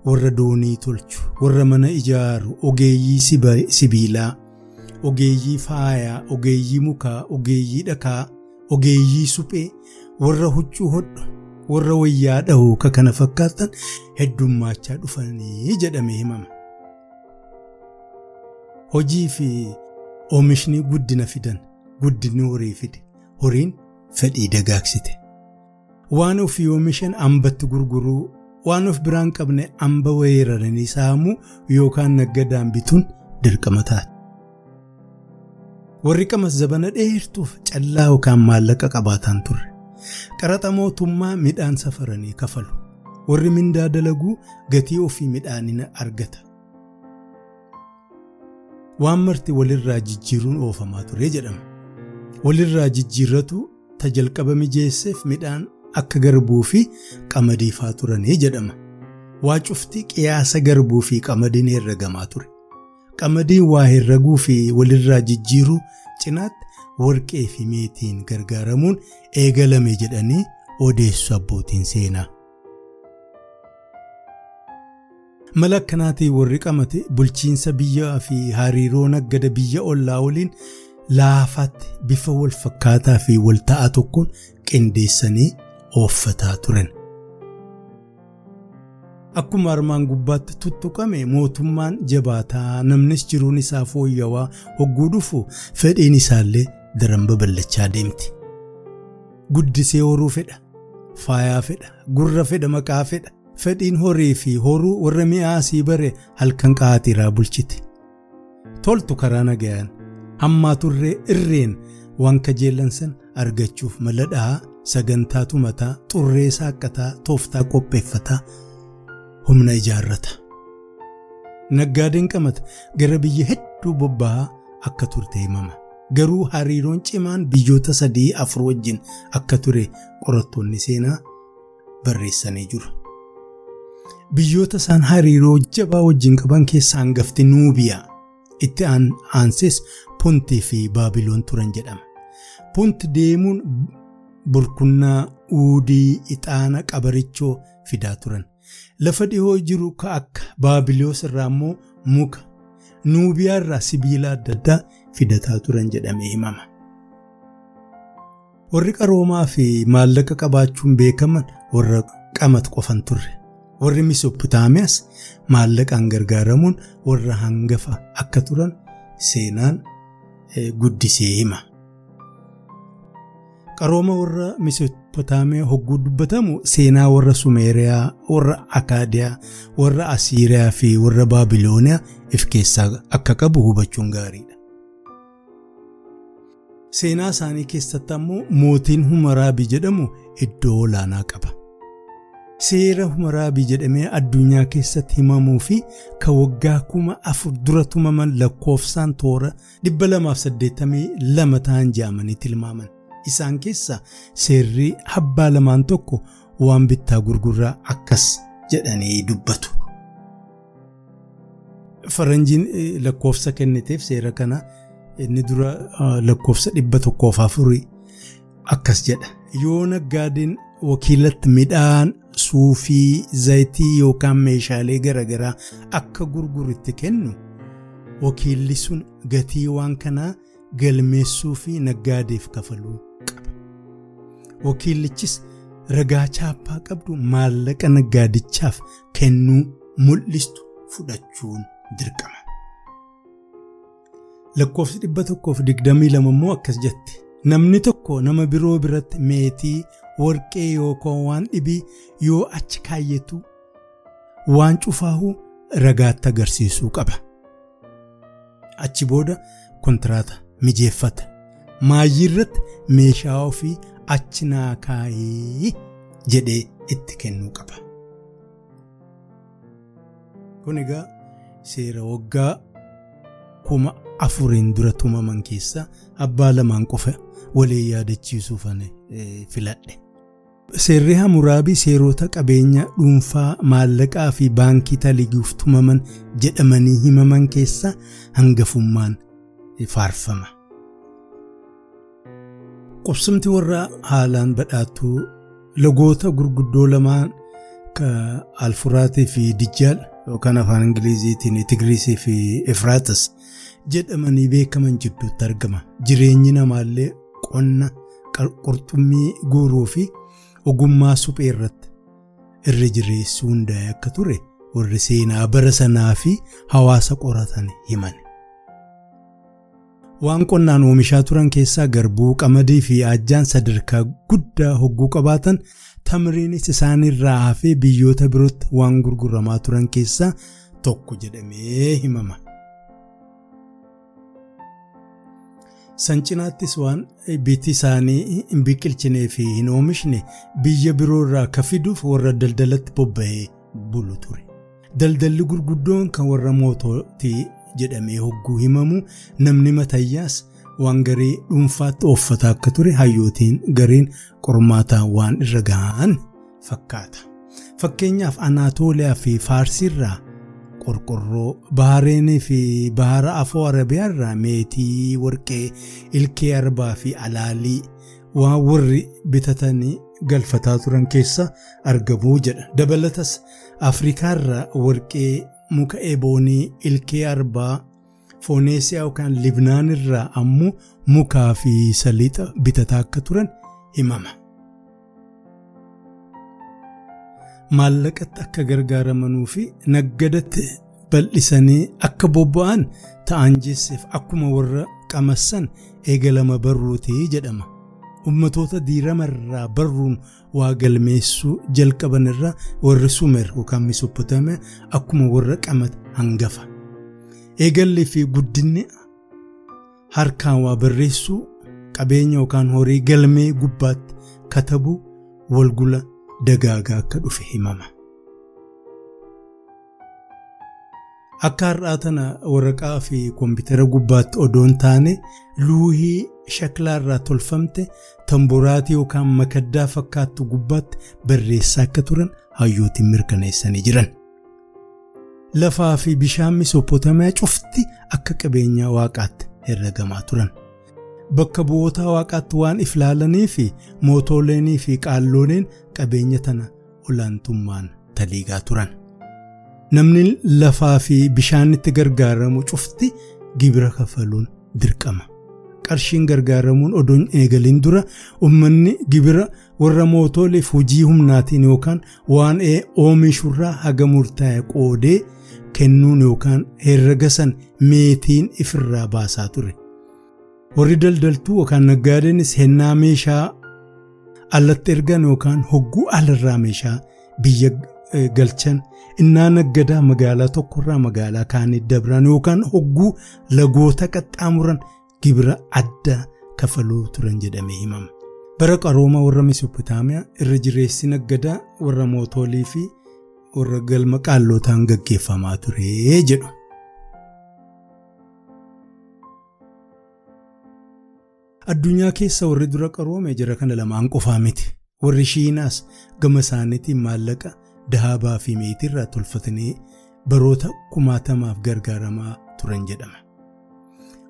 Warra doonii tolchu, warra mana ijaaru, ogeeyyii sibiilaa, ogeeyyii faayaa, ogeeyyii mukaa, ogeeyyii dhakaa, ogeeyyii suphee, warra huccuu hodhu, warra wayyaa dhahuu ka kana fakkaatan heddummaachaa dhufanii jedhamee himama. Hojii fi oomishni guddina fidan, guddinni horii fide. Horiin fedhii dagaagsite. Waan ofii oomishan ambatti gurguruu, waan of biraan qabne amba weeraranii saamuu yookaan naggadaan bituun dirqama taate. Warri qamas zabana dheertuuf callaa yookaan maallaqa qabaataan turre. Qaraxa mootummaa midhaan safaranii kafalu. Warri mindaa dalaguu gatii ofii midhaanii argata. Waan marti walirraa jijjiiruun oofamaa ture jedhama. Walirraa jijjiirratu ta jalqaba mijeesseef midhaan akka garbuu fi qamadii faa turanii jedhama. Waa cufti qiyaasa garbuu fi qamadiin herragamaa ture. Qamadiin waa herraguu fi walirraa jijjiiruu cinaatti warqee fi meetiin gargaaramuun eegalame jedhanii odeessu abbootiin seenaa. Mala akkanaatiin warri qamate bulchiinsa biyyaa fi hariiroo naggada biyya ollaa waliin laafaatti bifa wal fakkaataa fi wal ta'aa tokkoon qindeessanii ooffataa turan. Akkuma armaan gubbaatti tuttuqame mootummaan jabaataa namnis jiruun isaa fooyyawaa hogguu dhufu fedhiin isaallee daran babal'achaa deemti. Guddisee horuu fedha, faayaa fedha, gurra fedha, maqaa fedha. Fedhiin horii fi horuu warra mi'aasii bare halkan qaatiraa bulchiti. Toltu karaa nagayaan hammaa turree irreen waan kajeellansan argachuuf maladhaa sagantaa tumataa xurree saaqataa tooftaa qopheeffataa humna ijaarrata. Naggaadeen qamata gara biyya hedduu bobba'aa akka turte himama. Garuu hariiroon cimaan biyyoota sadii afur wajjin akka ture qorattoonni seenaa barreessanii jiru. Biyyoota isaan hariiroo jabaa wajjin qaban keessaa hangafti Nuubiyaa itti aansees Puntii fi Baabiloon turan jedhama. Punti deemuun burkunnaa uudii ixaana qabarichoo fidaa turan. Lafa dhihoo jiru ka akka Baabiloos irraa immoo muka Nuubiyaa irraa sibiila adda addaa fidataa turan jedhamee himama. Warri qaroomaa fi maallaqa qabaachuun beekaman warra qamat qofan turre. Warri Misoppotaamiyaas maallaqaan gargaaramuun warra hangafa akka turan seenaan guddisee hima. Qarooma warra Misoppotaamiyaa hogguu dubbatamu seenaa warra Sumeeriyaa, warra Akaadiyaa, warra Asiiriyaa fi warra Baabilooniyaa if keessaa akka qabu hubachuun gaariidha. Seenaa isaanii keessatti ammoo mootiin Humaraabii jedhamu iddoo olaanaa qaba. Seera Humaraabii jedhamee addunyaa keessatti himamuu fi kan waggaa kuma afur dura tumaman lakkoofsaan toora dhibba lamaaf saddeettamii lama ta'an jedhamanii tilmaaman. Isaan keessaa seerri abbaa lamaan tokko waan bittaa gurgurraa akkas jedhanii dubbatu. Faranjiin lakkoofsa kenniteef seera kana inni dura lakkoofsa dhibba tokkoof afurii akkas jedha. Yoo naggaadeen wakiilatti midhaan suufii zayitii yookaan meeshaalee garaagaraa akka gurguritti kennu wakiilli sun gatii waan kanaa galmeessuu fi naggaadeef kafaluu qaba. Wakiillichis ragaa chaappaa qabdu maallaqa naggaadichaaf kennuu mul'istu fudhachuun dirqama. Lakkoofsi dhibba tokkoof digdamii lama immoo akkas jetti. Namni tokko nama biroo biratti meetii warqee yookaan waan dhibii yoo achi kaayyatu waan cufaahuu ragaatti agarsiisuu qaba. Achi booda kontiraata mijeeffata. Maayyii irratti meeshaa ofii achi naa kaayee jedhee itti kennuu qaba. Kun egaa seera waggaa kuma afuriin dura tumaman keessaa abbaa lamaan qofa waliin yaadachiisuuf filadhe. Seerri Hamuraabii seerota qabeenya dhuunfaa maallaqaa fi baankii taliguuf tumaman jedhamanii himaman keessaa hangafummaan faarfama. Qubsumti warra haalaan badhaatuu logoota gurguddoo lamaan alfuraatii fi dijjaal yookaan afaan ingiliziitiin tigiriisii fi efraatas jedhamanii beekaman jidduutti argama. Jireenyi namaallee qonna qurxummii guuruu fi ogummaa suphee irratti irra jireessuu hundaa'e akka ture warri seenaa bara sanaa fi hawaasa qoratan himan. Waan qonnaan oomishaa turan keessaa garbuu, qamadii fi ajjaan sadarkaa guddaa hogguu qabaatan tamriinis isaanirraa hafee biyyoota birootti waan gurguramaa turan keessaa tokko jedhamee himama. San cinaattis waan bitti isaanii hin biqilchinee fi hin oomishne biyya biroo irraa akka fiduuf warra daldalatti bobba'ee bulu ture. Daldalli gurguddoon kan warra mootootii jedhamee hogguu himamu namni matayyaas waan garee dhuunfaatti ooffata akka ture hayyootiin gareen qormaataa waan irra gahan fakkaata. Fakkeenyaaf Anaatooliyaa fi Faarsiirraa qorqorroo bahareenii fi bahara afoo arabiyaa irraa meetii warqee ilkee arbaa fi alaalii waan warri bitatanii galfataa turan keessa argamuu jedha dabalatas afrikaa irraa warqee muka eboonii ilkee arbaa fooneesiyaa yookaan libnaan irraa ammoo mukaa fi saliixa bitataa akka turan himama. Maallaqatti akka gargaaramanuu fi naggadatti bal'isanii akka bobba'an ta'an jesseef akkuma warra qamassan eegalama barruutii jedhama. Ummatoota diirama irraa barruun waa galmeessuu jalqaban irraa warri sumer yookaan misopotaamiyaa akkuma warra qamat hangafa. Eegalli fi guddinni harkaan waa barreessuu qabeenya yookaan horii galmee gubbaatti katabuu walgula dagaagaa akka dhufe himama. Akka har'aa tana waraqaa fi koompitara gubbaatti odoon taane luuhii shaklaa irraa tolfamte tamboraatii yookaan makaddaa fakkaattu gubbaatti barreessaa akka turan hayyootiin mirkaneessanii jiran. Lafaa fi bishaan misoopotamiyaa cufti akka qabeenyaa waaqaatti herregamaa turan. Bakka bu'oota waaqaatti waan iflaalanii fi mootoleenii fi qaallooneen qabeenya tana olaantummaan taliigaa turan. Namni lafaa fi bishaanitti gargaaramu cufti gibira kafaluun dirqama. Qarshiin gargaaramuun odoon eegaliin dura uummanni gibira warra mootoleef hojii humnaatiin yookaan waan oomishurraa haga murtaa'e qoodee kennuun yookaan herrega san meetiin ifirraa baasaa ture. Warri daldaltuu yookaan naggaadeenis hennaa meeshaa alatti ergan yookaan hogguu alarraa meeshaa biyya galchan innaa naggadaa magaalaa tokkorraa magaalaa kaanii dabran yookaan hogguu lagoota qaxxaamuran gibira addaa kafaluu turan jedhamee himama. Bara qarooma warra Misopotaamiyaa irra jireessi naggadaa warra mootolii fi warra galma qaallootaan gaggeeffamaa ture jedhu. Addunyaa keessa warri dura qaroome jira kana lamaan qofaa miti. Warri Shiinaas gama isaaniitiin maallaqa dahabaa fi meetiirraa tolfatanii baroota kumaatamaaf gargaaramaa turan jedhama.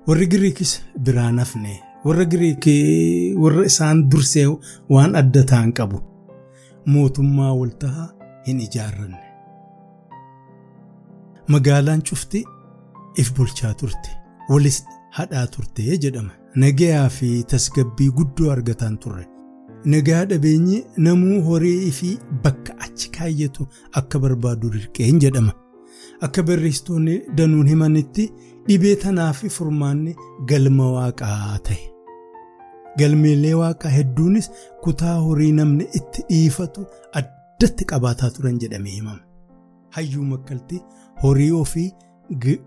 Warri Giriikis biraan hafne warra Giriikii warra isaan dursee waan adda ta'an qabu. Mootummaa waltahaa hin ijaarranne. Magaalaan cufti if bulchaa turte. Walis hadhaa turte jedhama. Nagayaa fi tasgabbii guddoo argataan turre. Nagaa dhabeenyi namuu horii fi bakka achi kaayyatu akka barbaadu dirqeen jedhama. Akka barreessitoonni danuun himanitti dhibee tanaa fi furmaanni galma waaqaa ta'e. Galmeelee waaqaa hedduunis kutaa horii namni itti dhiifatu addatti qabaataa turan jedhamee himama. Hayyuu makkaltii horii ofii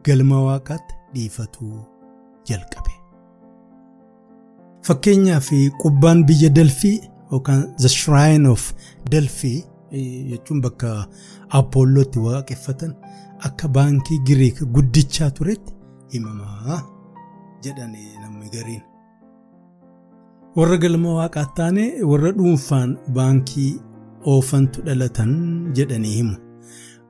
galma waaqaatti dhiifatuu jalqabe. Fakkeenyaaf qubbaan biyya Dalfii yookaan the shrine of Dalfii jechuun bakka Apoollootti waaqeffatan akka baankii Giriik guddichaa turetti himamaa jedhanii namni gariin. Warra galma waaqaa taane warra dhuunfaan baankii oofantu dhalatan jedhanii himu.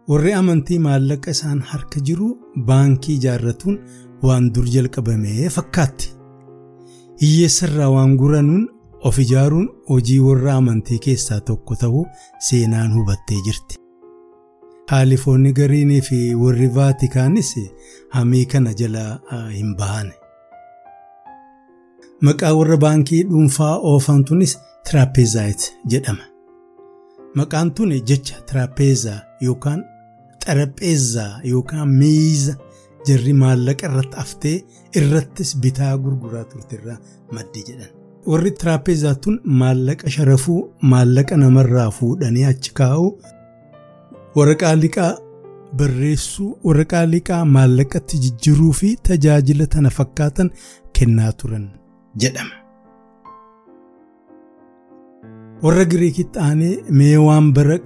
Warri amantii maallaqa isaan harka jiru baankii ijaarratuun waan dur jalqabamee fakkaatti. Hiyyeessarraa waan guranuun of ijaaruun hojii warra amantii keessaa tokko ta'uu seenaan hubattee jirti. Kaalifoonni gariinii fi warri vaatikaanis hamii kana jala hin bahane. Maqaa warra baankii dhuunfaa oofantunis tiraapeezaayit jedhama. Maqaan tun jecha tiraapeezaa yookaan xarapheezaa yookaan miiza jarri maallaqa irratti haftee irrattis bitaa gurguraa turterraa maddi jedhan. Warri tiraapeezaa tun maallaqa sharafuu maallaqa namarraa fuudhanii achi kaa'u waraqaa liqaa barreessuu waraqaa liqaa maallaqatti jijjiiruu fi tajaajila tana fakkaatan kennaa turan jedhama. Warra Giriikitti aanee mee waan bara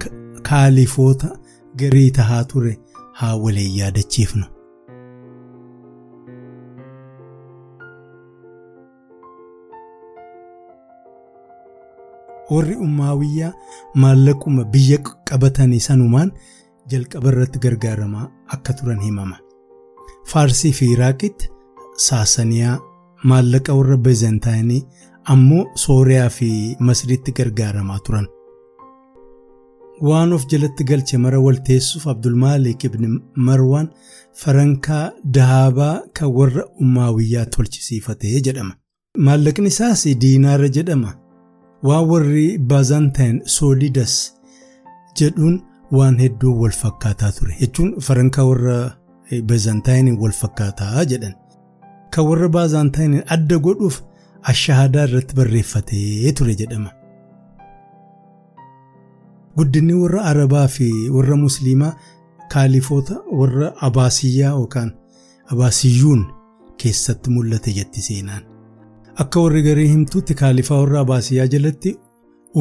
kaalifoota garii tahaa ture haa waliin yaadachiifnu. Warri ummaawiyyaa maallaquma biyya qabatanii sanumaan jalqaba irratti gargaaramaa akka turan himama. Faarsii fi Iraaqitti Saasaniyaa maallaqa warra Beezentaayinii ammoo Sooriyaa fi Masriitti gargaaramaa turan. Waan of jalatti galche mara walteessuuf Abdulmaalik ibn Marwaan Farankaa Dahabaa kan warra ummaawiyyaa tolchisiifatee jedhama. Maallaqni isaas diinaara jedhama. Waan warri baazantaayinn soolidas jedhuun waan hedduu wal fakkaataa ture jechuun farankaa warra baazantaayinn wal fakkaataa jedhan kan warra baazaantaayiniin adda godhuuf ashaadaa irratti barreeffatee ture jedhama. Guddinni warra Arabaa fi warra Musliimaa kaalifoota warra Abaasiyyaa yookaan Abaasiyyuun keessatti mul'ate jetti seenaan. Akka warri garee himtuutti kaalifaa warra Abaasiyyaa jalatti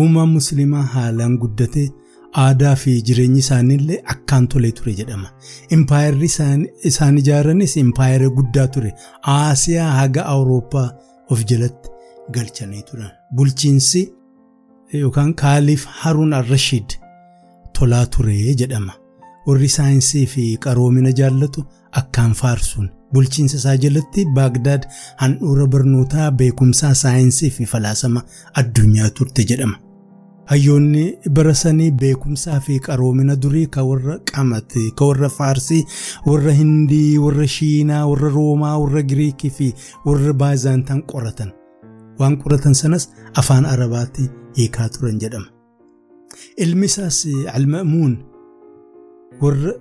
uumaan Musliimaa haalaan guddatee aadaa fi jireenyi isaaniillee akkaan tolee ture jedhama. Impaayerri isaan ijaaranis impaayera guddaa ture. Aasiyaa haga Awurooppaa of jalatti galchanii turan. Bulchiinsi yookaan kaaliif Haruun al-Rashiid tolaa ture jedhama. Warri saayinsii fi qaroomina jaallatu akkaan faarsuun bulchiinsa isaa jalatti Baagdaad handhuura barnootaa beekumsaa saayinsii fi falaasama addunyaa turte jedhama. Hayyoonni bara sanii beekumsaa fi qaroomina durii kan warra qamate kan warra faarsii warra hindii warra shiinaa warra roomaa warra giriikii fi warra baazaantaan qoratan waan qoratan sanas afaan arabaatti hiikaa turan jedhama. Ilmi isaas alma'amuun warra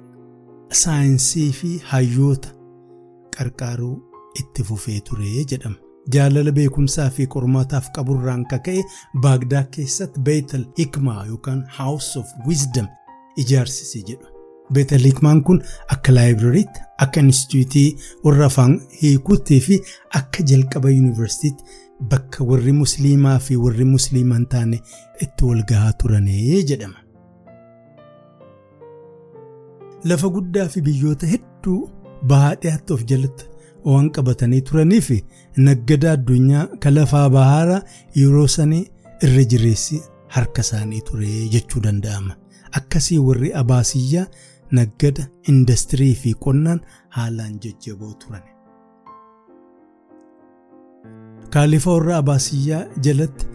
saayinsii fi hayyoota qarqaaruu itti fufee ture jedhama. Jaalala beekumsaa fi qormaataaf qaburraan kaka'e baagdaa keessatti beetal hikmaa yookaan house of wisdom ijaarsise jedhu. Beetal hikmaan kun akka laayibirariitti akka instituutii warra afaan hiikuutii fi akka jalqaba yuunivarsiitiitti bakka warri musliimaa fi warri musliimaa hin taane itti wal gahaa turanii jedhama. Lafa guddaa fi biyyoota hedduu bahaa dhiyaatti of jalatti waan qabatanii turanii fi naggada addunyaa kan lafaa bahaara yeroo sanii irra jireessi harka isaanii ture jechuu danda'ama. Akkasii warri abaasiyyaa naggada indastirii fi qonnaan haalaan jajjaboo turan. Kaalifa warra abaasiyyaa jalatti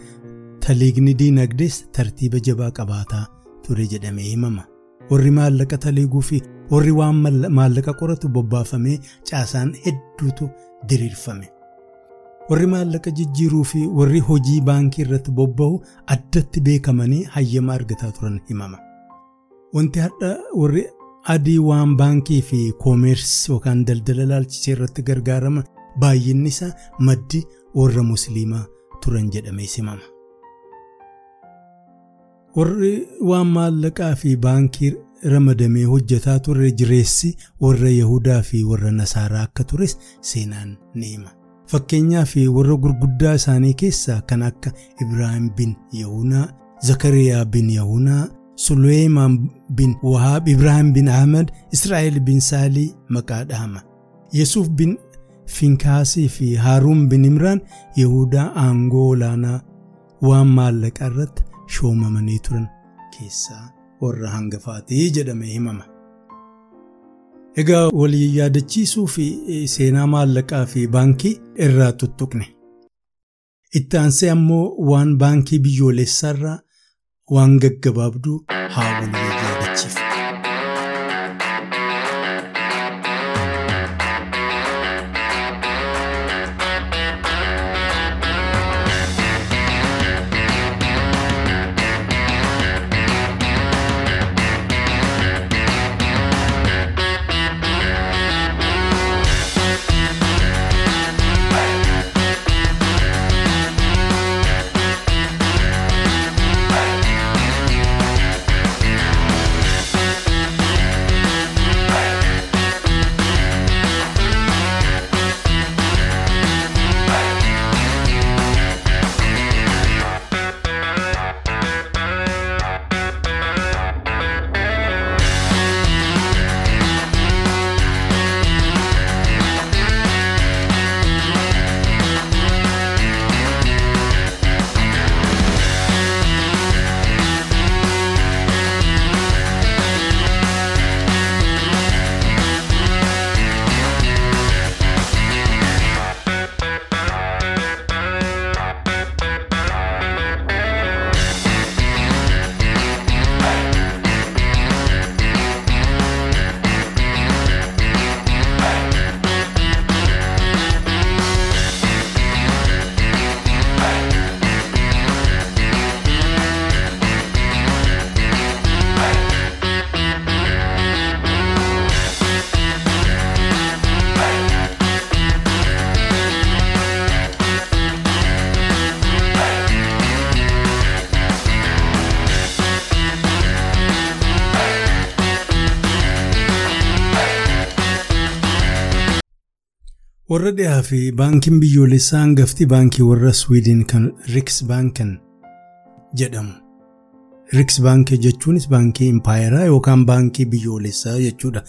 taliigni diinagdees tartiiba jabaa qabaataa ture jedhamee himama. Warri maallaqa taliiguu fi warri waan maallaqa qoratu bobbaafamee caasaan hedduutu diriirfame. Warri maallaqa jijjiiruu fi warri hojii baankii irratti bobba'u addatti beekamanii hayyama argataa turan himama. Wanti hadha warri adii waan baankii fi koomeersii yookaan daldala laalchisee irratti gargaaraman baay'inni isaa maddi warra musliimaa turan jedhamee himama. Warri waan maallaqaa fi baankii ramadamee hojjetaa turre jireessi warra Yahudaa fi warra Nasaaraa akka tures seenaan ni hima. Fakkeenyaaf warra gurguddaa isaanii keessaa kan akka Ibraahim bin Yahunaa, Zakariyaa bin Yahunaa, Suleymaan bin Wahaab, Ibraahim bin Ahmad, Israa'el bin Saalii maqaa dhahama. Yesuuf bin Finkaasii fi Haaruun bin Imraan Yahudaa aangoo olaanaa waan maallaqaa irratti shoomamanii turan keessaa warra hangafaatii jedhamee himama. Egaa walii yaadachiisuu fi seenaa maallaqaa fi baankii irraa tuttuqne. Itti aansee ammoo waan baankii biyyoolessaarraa waan gaggabaabduu haa walii yaadachiifne. Warra dhiyaa fi baankiin biyyoolessaa hangafti baankii warra Swiidin kan Riks Baanken jedhamu. Riks Baankii jechuunis baankii impaayeraa yookaan baankii biyyoolessaa jechuudha.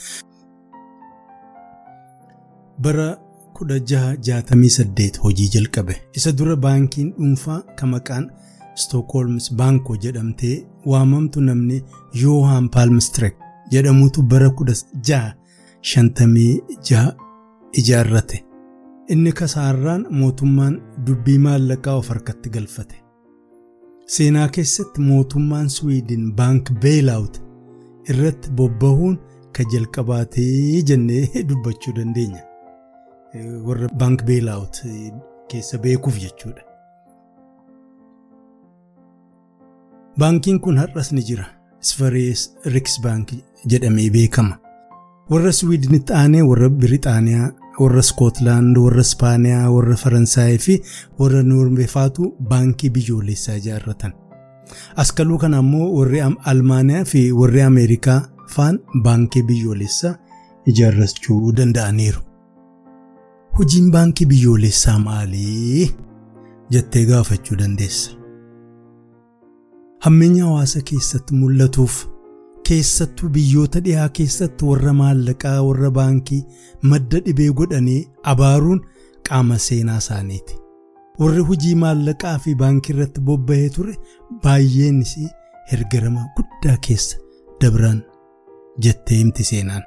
Bara 1668 hojii jalqabe. Isa dura baankiin dhuunfaa kan maqaan Stookholms Baankoo jedhamtee waamamtu namni Yoohaan Paalmistreek jedhamutu bara 1656 ijaarrate. Inni kasaarraan mootummaan dubbii maallaqaa of harkatti galfate. Seenaa keessatti mootummaan Swiidin baank beelaawut irratti bobbahuun ka jalqabaatee jennee dubbachuu dandeenya. Warra baank beelaawut keessa beekuuf jechuudha. Baankiin kun har'as ni jira. Sfarees Riks Baank jedhamee beekama. Warra Swiidinitti aanee warra Birixaaniyaa, warra Skootlaand, warra Ispaaniyaa, warra Faransaayii fi warra Noormeefaatu baankii biyyoolessaa ijaarratan. Askaluu kana ammoo warri Almaaniyaa fi warri Ameerikaa faan baankii biyyoolessaa ijaarrachuu danda'aniiru. Hojiin baankii biyyoolessaa maalii? jettee gaafachuu dandeessa. Hammeenya hawaasa keessatti mul'atuuf keessattuu biyyoota dhiyaa keessatti warra maallaqaa warra baankii madda dhibee godhanii abaaruun qaama seenaa isaaniiti. Warri hojii maallaqaa fi baankii irratti bobba'ee ture baay'eenis hergarama guddaa keessa dabran jettee himti seenaan.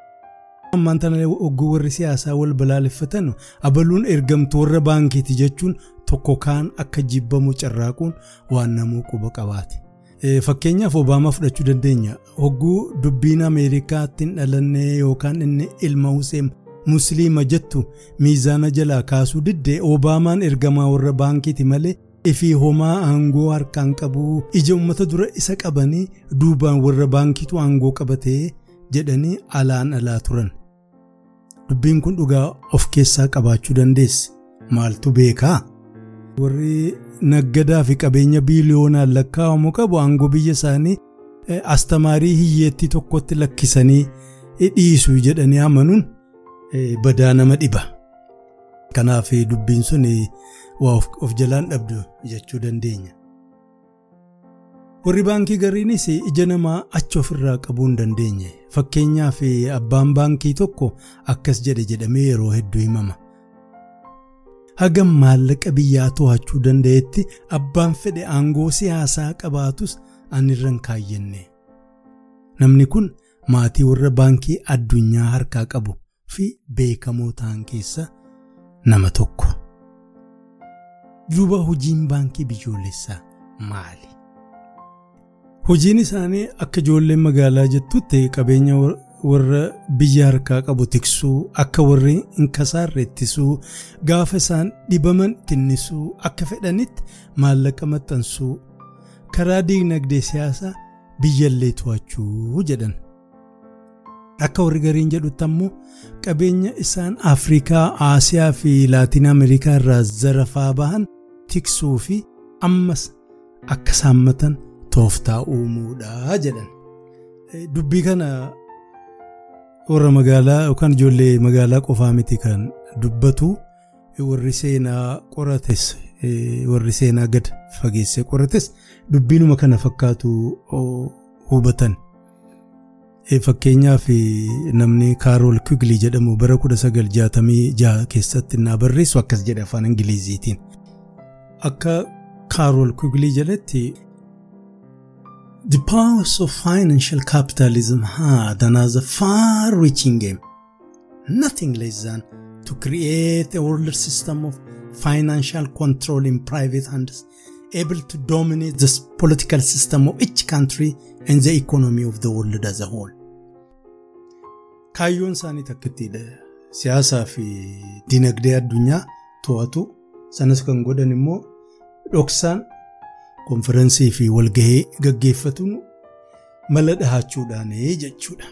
Ammaan tana ogguu warri siyaasaa wal balaaleffatan abaluun ergamtu warra baankiiti jechuun tokko kaan akka jibbamu carraaquun waan namuu quba qabaate. Fakkeenyaaf Obaamaa fudhachuu dandeenya. Hogguu dubbiin Ameerikaatti hin dhalanne yookaan inni ilma Hussein Musliima jettu miizaana jalaa kaasuu diddee Obaamaan ergamaa warra baankiiti malee ifii homaa aangoo harkaan qabu ija uummata dura isa qabanii duubaan warra baankiitu aangoo qabatee jedhanii alaan alaa turan. Dubbiin kun dhugaa of keessaa qabaachuu dandeessi. Maaltu beekaa? Warri naggadaa fi qabeenya biiliyoonaan lakkaa'amu qabu aangoo biyya isaanii astamaarii hiyyeettii tokkotti lakkisanii dhiisu jedhanii amanuun badaa nama dhiba. Kanaaf dubbiin sun waa of jalaan dhabdu jechuu dandeenya. Warri baankii gariinis ija namaa achi ofirraa qabuu hin dandeenye. Fakkeenyaaf abbaan baankii tokko akkas jedhe jedhamee yeroo hedduu himama. Hagam maallaqa biyyaa to'achuu danda'etti abbaan fedhe aangoo siyaasaa qabaatus anirra hin kaayyenne. Namni kun maatii warra baankii addunyaa harkaa qabu fi beekamoo ta'an keessa nama tokko. Duuba hojiin baankii biyyoolessaa maali? Hojiin isaanii akka ijoolleen magaalaa jettutti qabeenya warra biyya harkaa qabu tiksuu akka warri hin kasaarre ittisuu gaafa isaan dhibaman tinnisuu akka fedhanitti maallaqa maxxansuu karaa diinagdee siyaasaa biyyallee to'achuu jedhan. Akka warri gariin jedhutti ammoo qabeenya isaan Afrikaa, Aasiyaa fi Laatiin Ameerikaa irraa zarafaa bahan tiksuu fi ammas akka saammatan tooftaa uumuudha jedhan. Dubbii kana warra magaalaa yookaan ijoollee magaalaa qofaa miti kan dubbatu warri seenaa qorates warri seenaa gad fageessee qorates dubbiinuma kana fakkaatu hubatan. Fakkeenyaaf namni Kaarool Kwiglii jedhamu bara 1966 keessatti naa barreessu akkas jedhe afaan Ingiliziitiin. Akka Kaarool Kwiglii jedhetti The powers of financial capitalism had another far-reaching aim, nothing less than to create a world system of financial control in private hands, able to dominate the political system of each country and the economy of the world as a whole. Kaayyoon isaanii takkittiidha. Siyaasaa fi dinagdee addunyaa to'atu sanas kan godhan immoo dhoksaan konferensii fi walgahii gaggeeffatuun mala dhahachuudhaan jechuudha.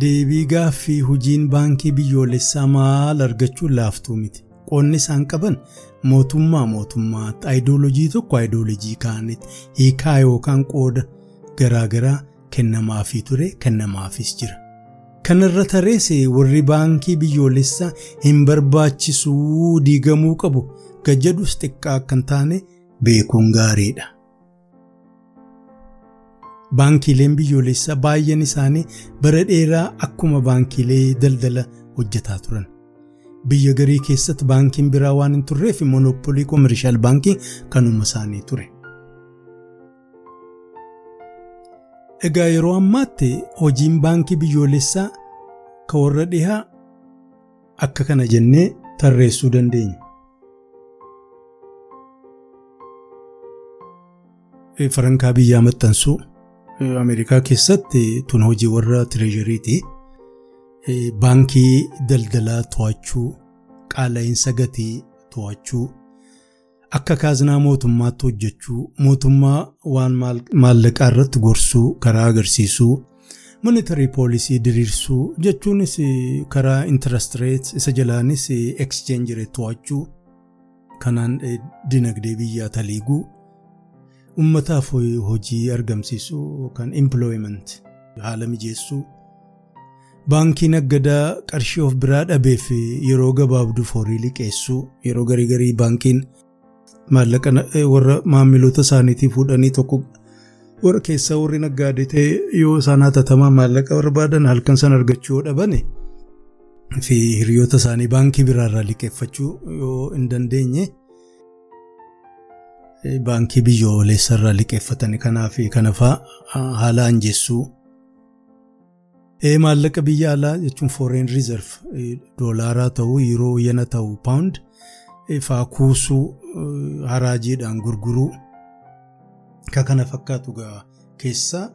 Deebii gaaffii hojiin baankii biyyoolessaa maal argachuun laaftuu miti. Qoonni isaan qaban mootummaa mootummaatti, aayidoolojii tokko aayidoolojii kaanitti hiikaa yookaan qooda garaagaraa kennamaafii ture kennamaafis jira. Kanarra tarees warri baankii biyyoolessaa hin barbaachisuu diigamuu qabu gajjadus xiqqaa hin taane beekuun gaariidha. Baankiileen biyyoolessaa baay'een isaanii bara dheeraa akkuma baankiilee daldala hojjetaa turan. Biyya garii keessatti baankiin biraa waan hin turreef monopolii koomershaal baankii kanuma isaanii ture. Egaa yeroo ammaatti hojiin baankii biyyoolessaa kan warra dhihaa akka kana jennee tarreessuu dandeenya. Farankaa biyyaa maxxansuu Ameerikaa keessatti tun hojii warra tireejeriiti. Baankii daldalaa to'achuu, qaala'insa gatii to'achuu, akka kaaznaa mootummaatti hojjechuu, mootummaa waan maallaqaa irratti gorsuu, karaa agarsiisuu, monitarii poolisii diriirsuu jechuunis karaa intarest reet isa jalaanis ekscheenji reet to'achuu, kanaan dinagdee biyyaa taliiguu. ummataaf hojii argamsiisuu yookaan employment haala mijeessuu baankii naggadaa qarshii of biraa dhabeef yeroo gabaabduuf horii liqeessuu yeroo garii garii baankiin maallaqa warra maamiloota isaaniitii fuudhanii tokko warra keessaa warri naggaadee ta'e yoo isaan hatatamaa maallaqa barbaadan halkan san argachuu yoo dhabane fi hiriyoota isaanii baankii biraarraa liqeeffachuu yoo hin dandeenye. baankii biyyoolessarraa liqeeffatanii kanaaf kanafaa haala anjeessuu. Maallaqa biyya alaa jechuun foreign reserve doolaaraa ta'uu yeroo yana ta'u paawund faa kuusuu haraajiidhaan gurguruu ka kana fakkaatu keessaa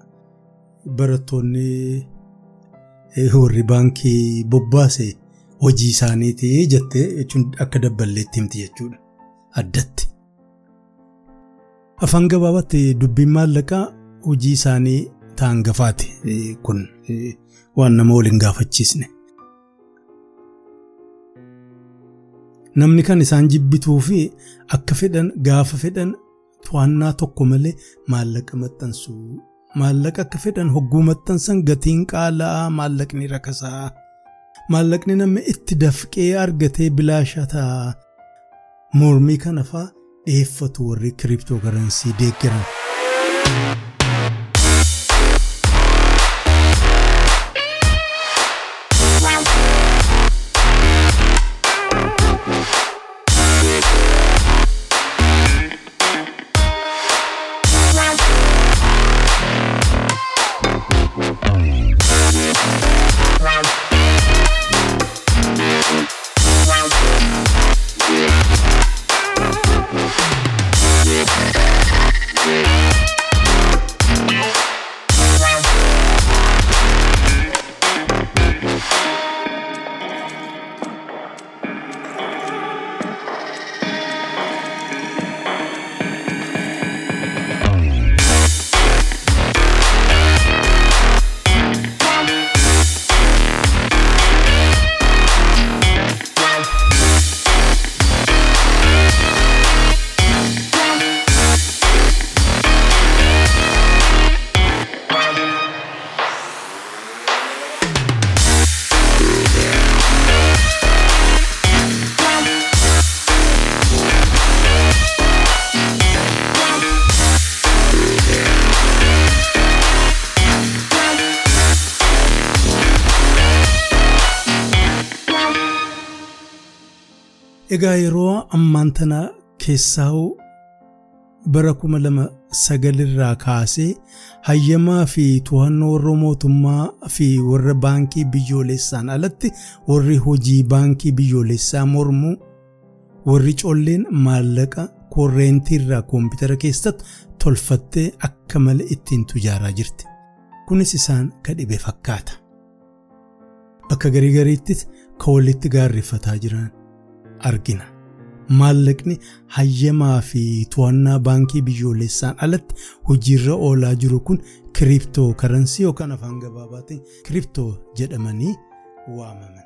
barattoonni warri baankii bobbaase hojii isaaniiti jettee jechuun akka dabballeetti himti jechuudha addatti. Afaan gabaabaatti dubbiin maallaqaa hojii isaanii ta'an gafaati kun waan nama waliin gaafachiisne. Namni kan isaan jibbituu fi akka fedhan gaafa fedhan to'annaa tokko malee maallaqa maxxansuu. Maallaqa akka fedhan hogguu maxxansan gatiin qaala'aa maallaqni rakasaa. Maallaqni namni itti dafqee argatee bilaasha ta'a. Mormii kana fa'aa dhiyeeffatu warri kiriiptookarensii deeggaran. Yeroo ammaan tana keessaa bara kuma lama sagalirraa kaasee hayyamaa fi to'annoo warra mootummaa fi warra baankii biyyoolessaan alatti warri hojii baankii biyyoolessaa mormuu warri colleen maallaqa korreentii koompitara keessatti tolfattee akka malee ittiin tujaaraa jirti. Kunis isaan ka dhibe fakkaata. Bakka garii gariittis ka walitti gaarreeffataa jiran. Argina maallaqni hayyamaa fi to'annaa baankii biyyoolessaan alatti hojiirra oolaa jiru kun kiriiptoo karansii yookaan afaan gabaabaatiin kiriiptoo jedhamanii waamaman.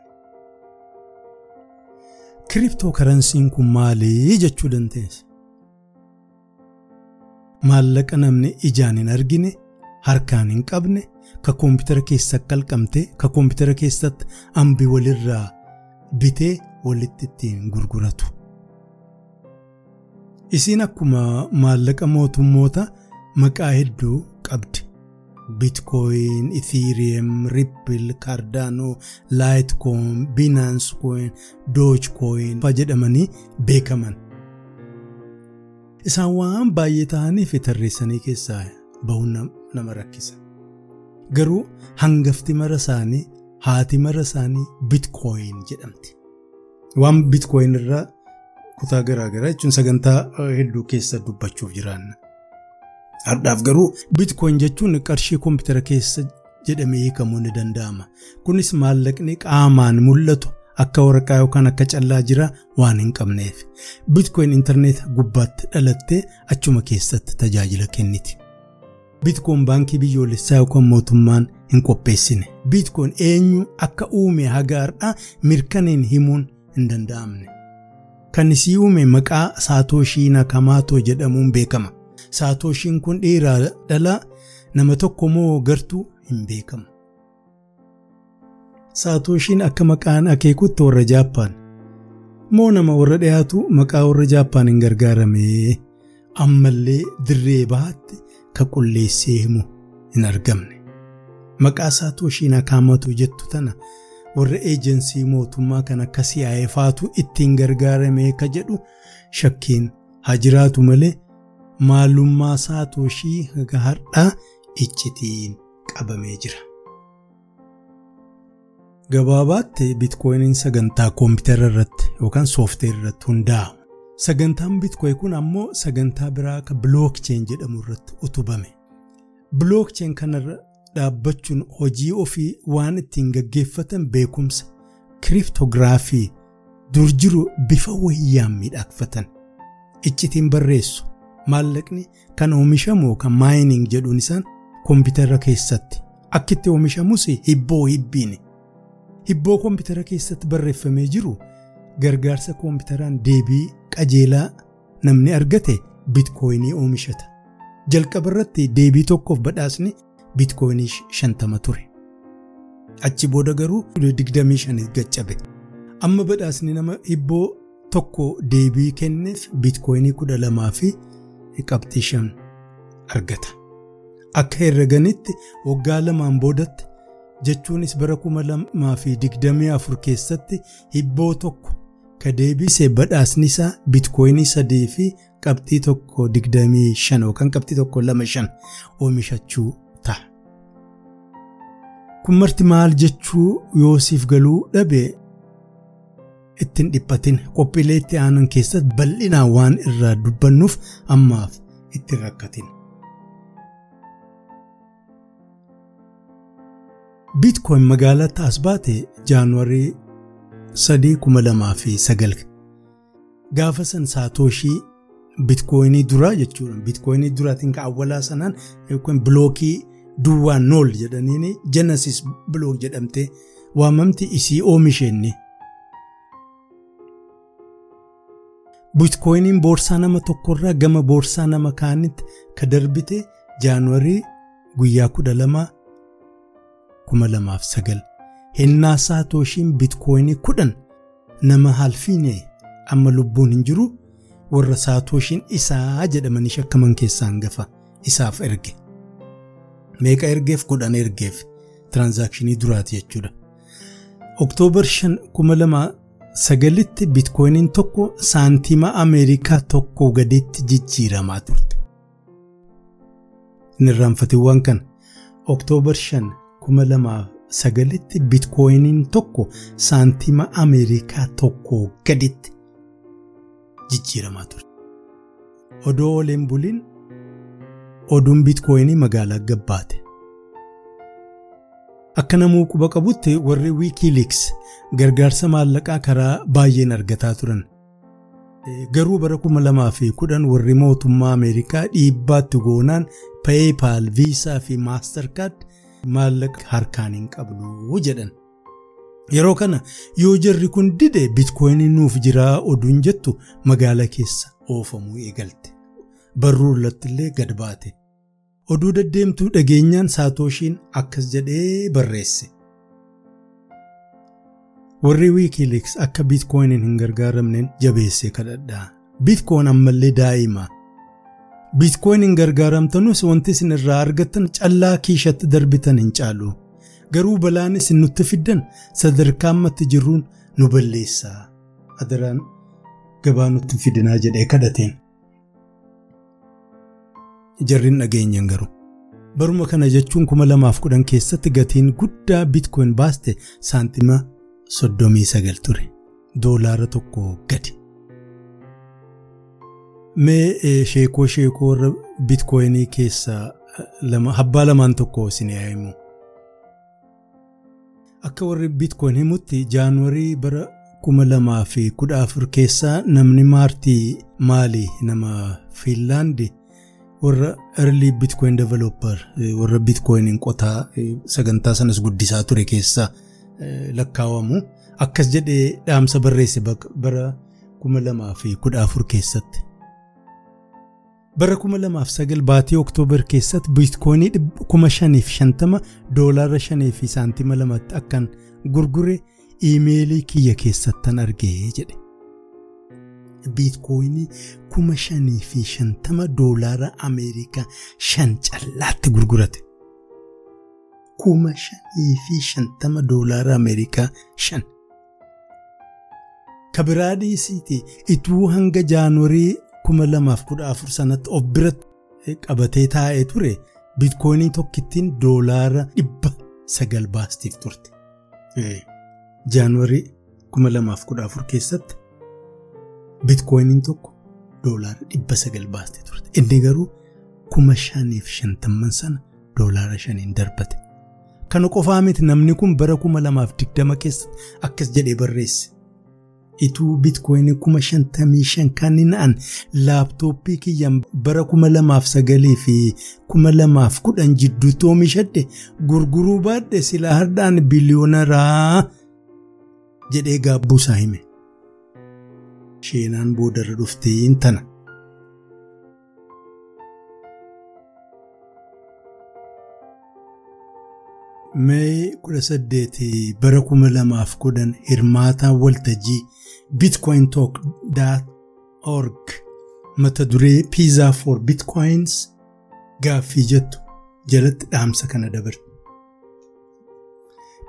kiriiptoo karansiin kun maalii jechuu dandeessa? maallaqa namni ijaan hin argine harkaan hin qabne ka koompitara keessa qalqamtee ka koompitara keessatti ambi walirraa bitee walitti ittiin gurguratu. Isiin akkuma maallaqa mootummoota maqaa hedduu qabdi. Bitcoin, Ethereum, Ripple, Cardano, Litecoin, Binance Coin, Dogecoin fa'aa jedhamanii beekaman. Isaan waan baay'ee ta'aniif tarreessanii keessaa bahuun nama rakkisa. Garuu hangafti mara isaanii haati mara isaanii Bitcoin jedhamti. Waan Bitcoin irraa kutaa garaagaraa jechuun sagantaa hedduu keessa dubbachuuf jiraanna. Har'aaf garuu Bitcoin jechuun qarshii koompitara keessa jedhamee hiikamuu ni danda'ama. Kunis maallaqni qaamaan mul'atu akka waraqaa yookaan akka callaa jira waan hin qabneef. Bitcoin intarneeta gubbaatti dhalattee achuma keessatti tajaajila kenniti. Bitcoin baankii biyyoolessaa yookaan mootummaan hin qopheessine. Bitcoin eenyu akka uume haga har'aa mirkaneen himuun hin danda'amne. Kan isii uume maqaa Saatooshii Nakamaato jedhamuun beekama. Saatooshiin kun dhiiraa dhalaa nama tokko moo gartuu hin beekamu. Saatooshiin akka maqaan akeekutti warra Jaappaan moo nama warra dhiyaatu maqaa warra Jaappaan hin gargaarame ammallee dirree bahaatti ka qulleessee himu hin argamne. Maqaa Saatooshii Nakaamatu jettu tana warra eejensii mootummaa kan akka CIA faatu ittiin gargaarame ka jedhu shakkiin haa jiraatu malee. maalummaa saatooshii haga har'aa iccitiin qabamee jira. Gabaabaatti bitcoiniin sagantaa koompitara irratti yookaan soofteer irratti hundaa'u. Sagantaan bitcoin kun ammoo sagantaa biraa akka bilookcheen jedhamu irratti utubame. Bilookcheen kanarra dhaabbachuun hojii ofii waan ittiin gaggeeffatan beekumsa kiriptoogiraafii dur jiru bifa wayyaan miidhagfatan iccitiin barreessu. Maallaqni kan oomishamu kan maayining jedhuun isaan koompitara keessatti akkitti oomishamus hibboo hibbiini. Hibboo koompitara keessatti barreeffamee jiru gargaarsa koompiteraan deebii qajeelaa namni argate bitcoinii oomishata. Jalqaba irratti deebii tokkoof badhaasni bitcoinii shantama ture. Achi booda garuu 25 gaccabe. Amma badhaasni nama hibboo tokko deebii kenneef bitcoinii kudha lamaa fi qabxii shan argata. Akka herreganitti waggaa lamaan boodatti jechuunis bara kuma lamaa fi digdamii afur keessatti hibboo tokko ka deebisee badhaasni isaa bitcoinii sadii fi qabxii tokko digdamii shan yookaan qabxii tokko lama shan oomishachuu. Kun marti maal jechuu yoosiif galuu dhabe ittiin dhiphatin qophiilee itti aanan keessatti bal'inaan waan irraa dubbannuuf ammaaf itti rakkatin. Biitkoin magaalaa taas baate jaanuwarii 3,2009 gaafa san saatooshii biitkoinii duraa jechuudha. Biitkoinii duraatiin kan awwalaa sanaan yookaan bilookii duwwaan nool jedhaniin jenesis bilook jedhamtee waamamti isii oomisheenni. Biitkoiniin boorsaa nama tokkorraa gama boorsaa nama kaanitti ka darbite jaanuwarii guyyaa kudha lama kuma lamaaf sagal. Hennaa saatooshiin biitkoinii kudhan nama halfiine amma lubbuun hin jiru warra saatooshiin isaa jedhamanii shakkaman keessaa hangafa isaaf erge. Meeqa ergeef kudhan ergeef tiraansaakshinii duraati jechuudha. Oktoobar 5 kuma lamaa sagalitti biitkoiniin tokko saantiima ameerikaa tokko gaditti jijjiiramaa turte. Inni irraanfatiiwwan kana oktoobar 5 kuma lamaa sagalitti biitkoiniin tokko saantiima ameerikaa tokko gaditti jijjiiramaa turte. Odoo oleen buliin oduun biitkoinii magaalaa gabbaate. Akka namuu quba qabutti warri wiikiiliks gargaarsa maallaqaa karaa baay'een argataa turan. Garuu bara kuma lamaa fi kudhan warri mootummaa Ameerikaa dhiibbaatti goonaan peepaal viisaa fi maastarkaard maallaqa harkaan hin qabnu jedhan. Yeroo kana yoo jarri kun dide biitkoinii nuuf jiraa oduun jettu magaalaa keessa oofamuu eegalte. Barruu irratti illee gad baate. Oduu deddeemtuu dhageenyaan saatooshiin akkas jedhee barreesse. warri wiikiiliks akka biitkooyiniin hin gargaaramneen jabeessee kadhadhaa biitkooyin ammallee daa'ima biitkooyiniin gargaaramtanus wanti isin irraa argattan callaa kiishatti darbitan hin caalu garuu balaan isin nutti fiddan sadarkaa ammatti jirruun nu balleessaa adaraan gabaa nutti fidinaa jedhee kadhateen. Jarriin dhageenyan garuu baruma kana jechuun kuma lamaaf kudhan keessatti gatiin guddaa biitkooyin baaste saantima soddomii sagal ture doolaara tokko gadi. Mee sheekoo sheekoo warra biitkooyinii keessaa habbaa lamaan tokko isin yaa'imu. Akka warri biitkooyin himutti jaanuwarii bara kuma lamaa fi kudha afur keessaa namni maartii maali nama fiinlaandi warra early bitcoin developer warra bitcoinin qotaa sagantaa sanas guddisaa ture keessaa lakkaawamu akkas jedhee dhaamsa barreesse bara kuma lamaa fi kudha afur keessatti. bara kuma lamaaf sagal baatii oktoobar keessatti biitkoonii kuma shaniif shantama doolaara shanii fi saantima lamatti akkan gurgure iimeelii kiyya keessattan argee jedhe. Biitkoonii kuma shanii fi shantama doolaara ameerikaa shan callaatti gurgurate. kuma shanii fi shantama doolaara ameerikaa shan. kabiraa dhiisiiti ituu hanga jaanuwarii kuma lamaaf kudha afur sanatti of biratti qabatee taa'ee ture biitkoonii tokkittiin doolaara dhibba sagal baastiif turte. jaanuwarii kuma lamaaf kudha afur keessatti biitkooniin tokko doolaara dhibba sagal baastee turte. inni garuu kuma shaniif shantamman sana doolaara shaniin darbate. kana qofaa miti namni kun bara kuma lamaaf digdama keessatti akkas jedhee barreesse. ituu biitkoonii kuma shantamii shan kan na'an laaptooppii kiyyaan bara kuma lamaaf sagalii fi kuma lamaaf kudhan jidduutti oomishadhe gurguruu baadhe silaa hardhaan biliyoonaraa jedhee gaabbuusaa hime. Sheenaan boodarra dhufteen tana. Mee kudha saddeeti bara kuma lamaaf kudhan hirmaataa waltajjii bitcoin talk org mata duree pizza for bitcoins gaaffii jettu jalatti dhaamsa kana dabarte.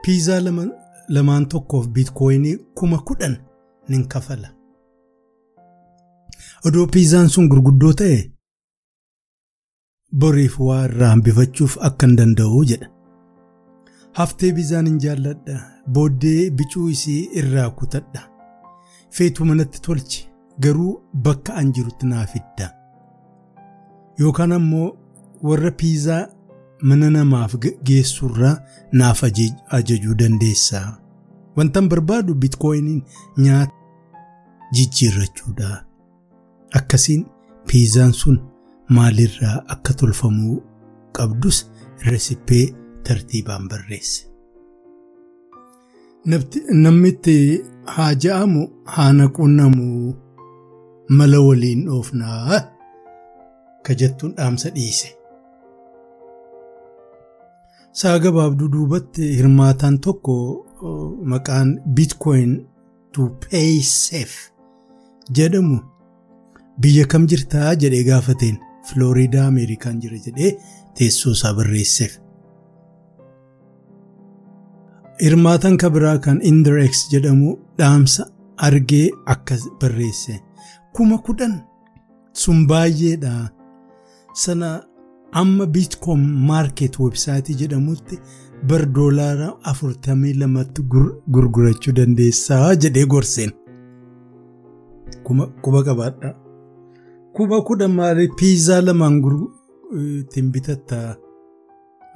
Piizaa lamaan tokkoof biitkooyinii kuma kudhan nin kafala. Odoo piizaan sun gurguddoo ta'e boriif waa irraa hambifachuuf akkan danda'u jedha. Haftee piizaan hin jaalladha. Booddee bicuu isii irraa kutadha. Feetu manatti tolche garuu bakka an jirutti naa fidda. Yookaan ammoo warra piizaa mana namaaf geessurraa naaf ajajuu dandeessaa. Wantan barbaadu bitkooyiniin nyaata jijjiirrachuudha. Akkasiin piizaan sun maalirraa akka tolfamuu qabdus resippee tartiibaan barreesse. Namni itti haa ja'amu haa naquunnamu mala waliin dhoofnaa ka dhaamsa dhiise. Saa gabaabduu duubatti hirmaataan tokko maqaan bitcoin to pay safe jedhamu biyya kam jirtaa jedhee gaafateen Filooriidaa Ameerikaan jira jedhee teessoo isaa barreesseef. Hirmaatan kabiraa kan Indirex jedhamu dhaamsa argee akkas barreesse. Kuma kudhan sun baay'eedha. Sana amma biitkoom maarket websaayitii jedhamutti bar doolaara afurtamii lamatti gurgurachuu dandeessaa jedhee gorseen. Quba qabaadha. Kuma kudhan maali piizaa lamaan ittiin bitattaa.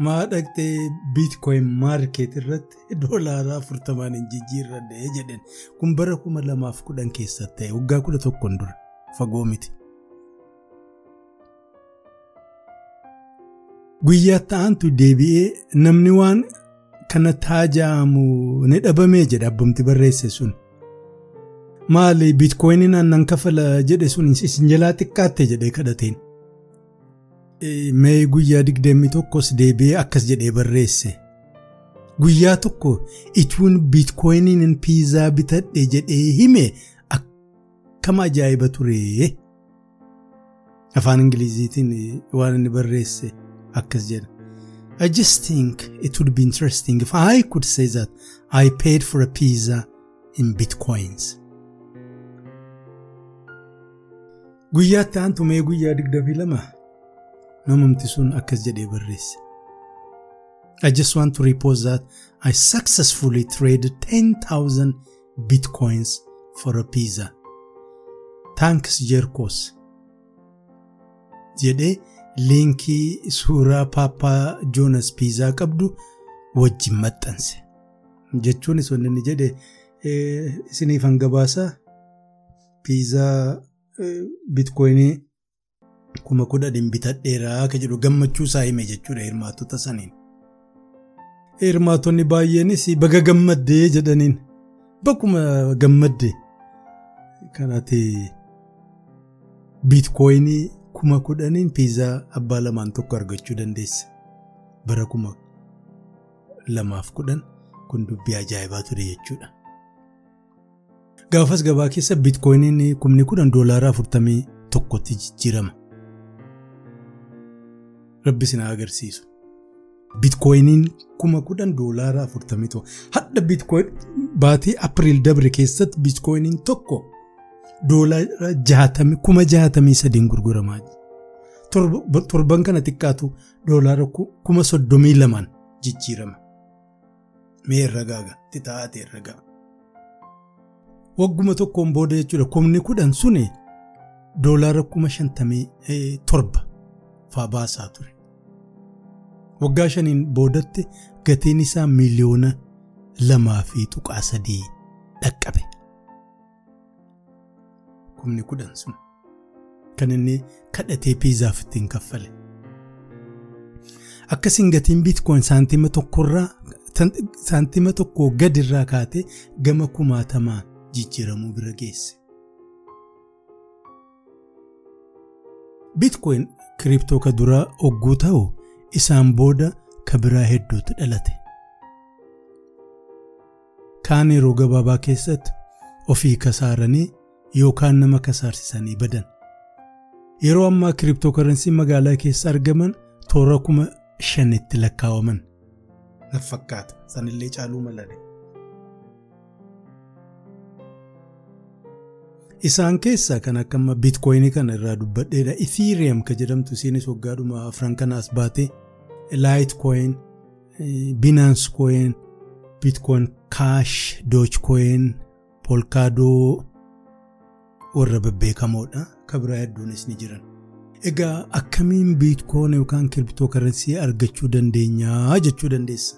maa dhaqxee biitkoyin maarket irratti doolaara afurtamaan hin jijjiirradhe jedhen kun bara kuma lamaaf kudhan keessatti ta'e waggaa kudha tokkoon dura fagoo miti. Guyyaa ta'antu deebi'ee namni waan kana taaja'amu ni dhabamee jedha abbumti barreesse sun. Maali biitkoyiniin aannan kafala jedhe sun isin jalaa xiqqaatte jedhee kadhateen. mee guyyaa digdamii tokkos deebi'ee akkas jedhee barreesse. Guyyaa tokko ituun biitkoyiniin piizaa bitadhe jedhee hime akkam ajaa'iba ture. Afaan Ingiliziitiin waan inni barreesse akkas jedha. I just think it would be interesting if I could say that I paid for a pizza in bitcoins. Guyyaatti aantu mee guyyaa digdamii lama namumti sun akkas jedhee barreesse. I just want to report that I successfully traded 10,000 bitcoins for a pizza. Thanks Jerkos. jedhee liinkii suuraa paappaa joonas piizaa qabdu wajjin maxxanse. Jechuun sun inni jedhe isiniif hangabaasaa piizaa bitkoyinii kuma kudhaniin bitadheeraa akka jedhu gammachuu isaa hime jechuudha hirmaattota saniin. Hirmaattonni baay'eenis baga gammaddee jedhaniin bakkuma gammadde kanaati bitkoyinii kuma kudhaniin piizaa abbaa lamaan tokko argachuu dandeessa. Bara kuma lamaaf kudhan kun dubbii ajaa'ibaa ture jechuudha. Gaafas gabaa keessa bitkoyiniin kumni kudhan doolaara afurtamii tokkotti jijjiirama. Rabbi sinaa agarsiisu. Bitkoyiniin kuma kudhan doolaara afurtamii tokko. Hadda bitkoyin baatii Apiriil dabre keessatti bitkoyiniin tokko doolaara jaatamii kuma jaatamii sadiin gurguramaa torban kana xiqqaatu doolaara kuma soddomii lamaan jijjiirama. Mee irra gaaga xixaa'ate irra ga'a. Wagguma tokkoon booda jechuudha kumni kudhan suni doolaara kuma shantamii torba faa baasaa ture. Waggaa shaniin boodatti gatiin isaa miiliyoona lamaa fi tuqaa sadii dhaqqabe. Kumni kudhan sun kan inni kadhatee piizaaf ittiin kaffale. Akkasiin gatiin biitkoon saantima tokkorraa saantima tokkoo gadirraa kaatee gama kumaatamaa jijjiiramuu bira geesse. Biitkoon kiriptoo ka duraa hogguu ta'u isaan booda ka biraa hedduutu dhalate. Kaan yeroo gabaabaa keessatti ofii kasaaranii yookaan nama kasaarsisanii badan. Yeroo ammaa kiriptoo karansiin magaalaa keessa argaman toora kuma shanitti lakkaawaman. Na fakkaata sanillee caaluu malale. Isaan keessaa kan akka amma biitkoyinii kana irraa dubbadheedha. Ethereum ka jedhamtu isiinis waggaadhuma afran kanaas baate Litecoin, Binance Coin, Bitcoin Cash, Dogecoin, Polkadoo warra bebbeekamoodha. Ka biraa hedduunis ni jiran. Egaa akkamiin biitkoon yookaan kiriptoo karansii argachuu dandeenyaa jechuu dandeessa.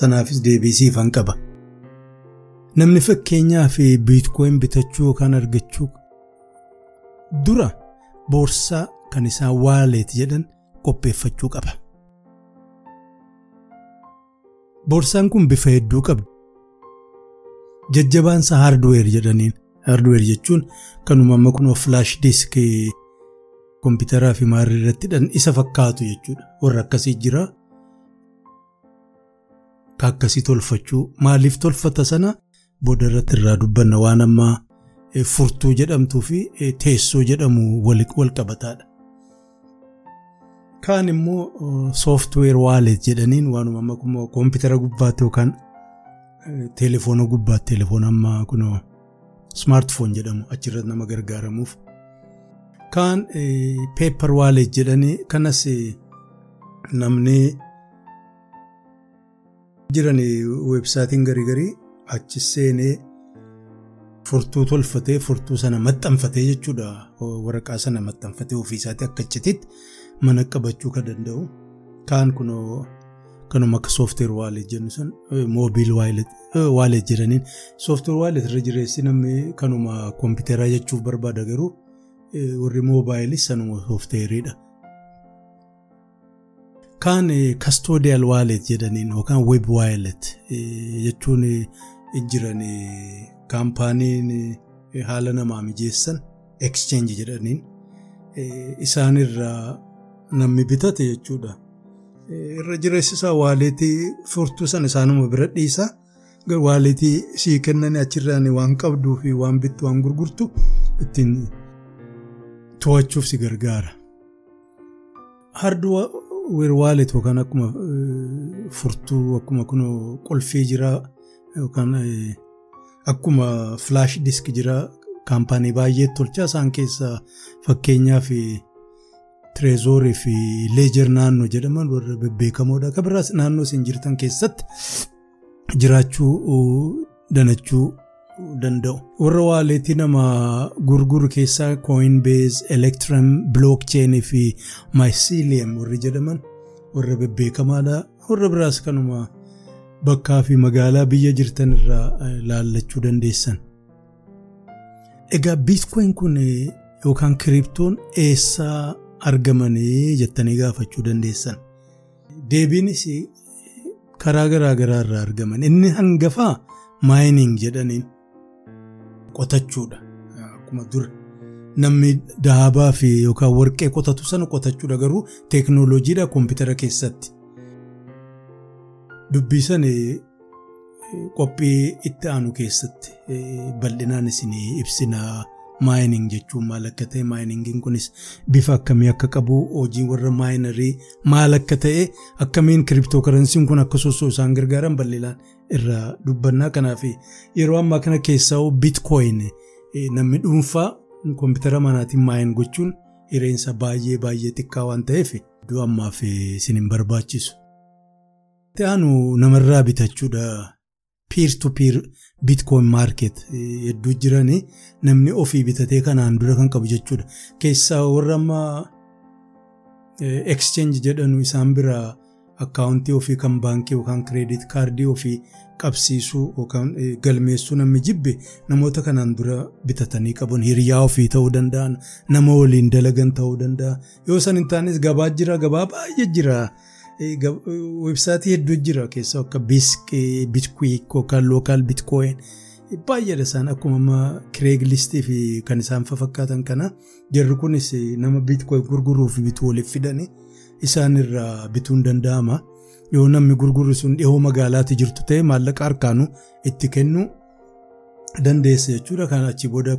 Sanaafis deebisiifan qaba. Namni fakkeenyaaf biitkoon bitachuu yookaan argachuu dura boorsaa kan isaan waaleet jedhan qopheeffachuu qaba. Boorsaan kun bifa hedduu qabdi. Jajjabaansa haardweer jedhaniin. Haardweer jechuun kanuma amma kun flash disk kompiitaraa fi maarrii irratti isa fakkaatu jechuudha. Warra akkasii jira. Ka akkasii tolfachuu maaliif tolfata sana booda irratti irraa dubbanna waan ammaa furtuu jedhamtuu fi teessoo jedhamu wal qabataadha. Kaan immoo sooftiweer waaleet jedhaniin waanuma amma kun kompiitara gubbaatti yookaan teelefoona gubbaatti teelefoona ammaa kunoo. Smaartfoon jedhamu achirratti nama gargaaramuuf. Kaan peepar waaleet jedhanii kanas namni jiran weebsaatiin garii garii achi seenee furtuu tolfatee furtuu sana maxxanfatee jechuudha. Waraqaa sana maxxanfatee ofiisaatii akka achitti mana qabachuu kan danda'u. Kaan kunoo kanuma akka soofteer waalet jennu sun moobiil waalet jedhaniin soofteer waalet irra jireessi namni kanuma kompiitaraa jechuuf barbaada garuu warri moobaayilis sanuma soofteeriidha. Kaan kastoodiyal waalet jedhaniin yookaan weeb waalet jechuun jiran kaampaaniin haala namaa mijeessan exchange jedhaniin isaanirraa namni bitate jechuudha. Irra jireessisaa waaleetii furtuu sana isaanuma bira dhiisa. Waaleetii sii kennan achirraan waan qabduu fi waan bittu waan gurgurtu ittiin to'achuuf si gargaara. Hardware waalet yookaan akkuma furtuu akkuma kun qolfii jira yookaan akkuma flash disk jira kaampaanii baay'ee tolchaa isaan keessaa fakkeenyaaf tireezoorii fi leejer naannoo jedhaman warra bebbeekamoodha. Akka biraas naannoo isin jirtan keessatti jiraachuu danachuu danda'u. Warra waaleetii nama gurguru keessaa Coinbase, Electrum, Blockchain fi Mycelium warri jedhaman warra bebbeekamaadha. Warra biraas kanuma bakkaa fi magaalaa biyya jirtan irraa laallachuu dandeessan. Egaa biitkoyin kun yookaan kiriptoon eessaa argamanii jettanii gaafachuu dandeessan. Deebiinis karaa garaa garaa irraa argaman. Inni hangafaa maayining jedhaniin qotachuudha. Akkuma dura namni dahabaa fi yookaan warqee qotatu sana qotachuudha garuu teeknooloojiidha koompitara keessatti. Dubbisan qophii itti aanu keessatti bal'inaan isin ibsinaa. maayining jechuun maal akka ta'e maayiningiin kunis bifa akkamii akka qabu hojii warra maayinarii maal akka ta'e akkamiin kiriptoo karansiin kun akka soosoo isaan gargaaran bal'inaan irraa dubbannaa kanaaf yeroo ammaa kana keessaa biitkoyin namni dhuunfaa koompitara manaatiin maayin gochuun hireensa baay'ee baay'ee xiqqaa waan ta'eef iddoo ammaaf isin hin barbaachisu. Ta'anu namarraa bitachuudha. pier to peer bitcoin market hedduu jiranii namni ofii bitatee kanaan dura kan qabu jechuudha. Keessaa warra amma exchange jedhanu isaan biraa akkaawuntii ofii kan baankii yookaan kireedit kaardii ofii qabsiisuu yookaan galmeessuu namni jibbe namoota kanaan dura bitatanii qaban hiriyaa ofii ta'uu danda'an nama waliin dalagan ta'uu danda'a yoo san hin taanes gabaa jira gabaa baay'ee jira. Weebsaayitii hedduu jira keessaa akka bitquick yookaan lookaal bitcoin baay'eedha isaan akkuma amma kireeglistii fi kan isaan fakkaatan kana jarri kunis nama bitcoin gurguruu fi bituu waliif fidanii isaan irraa bituun danda'ama. Yoo namni gurguru sun dhihoo magaalaatti jirtu ta'e maallaqa harkaanuu itti kennuu dandeessa jechuudha. Kan achi booda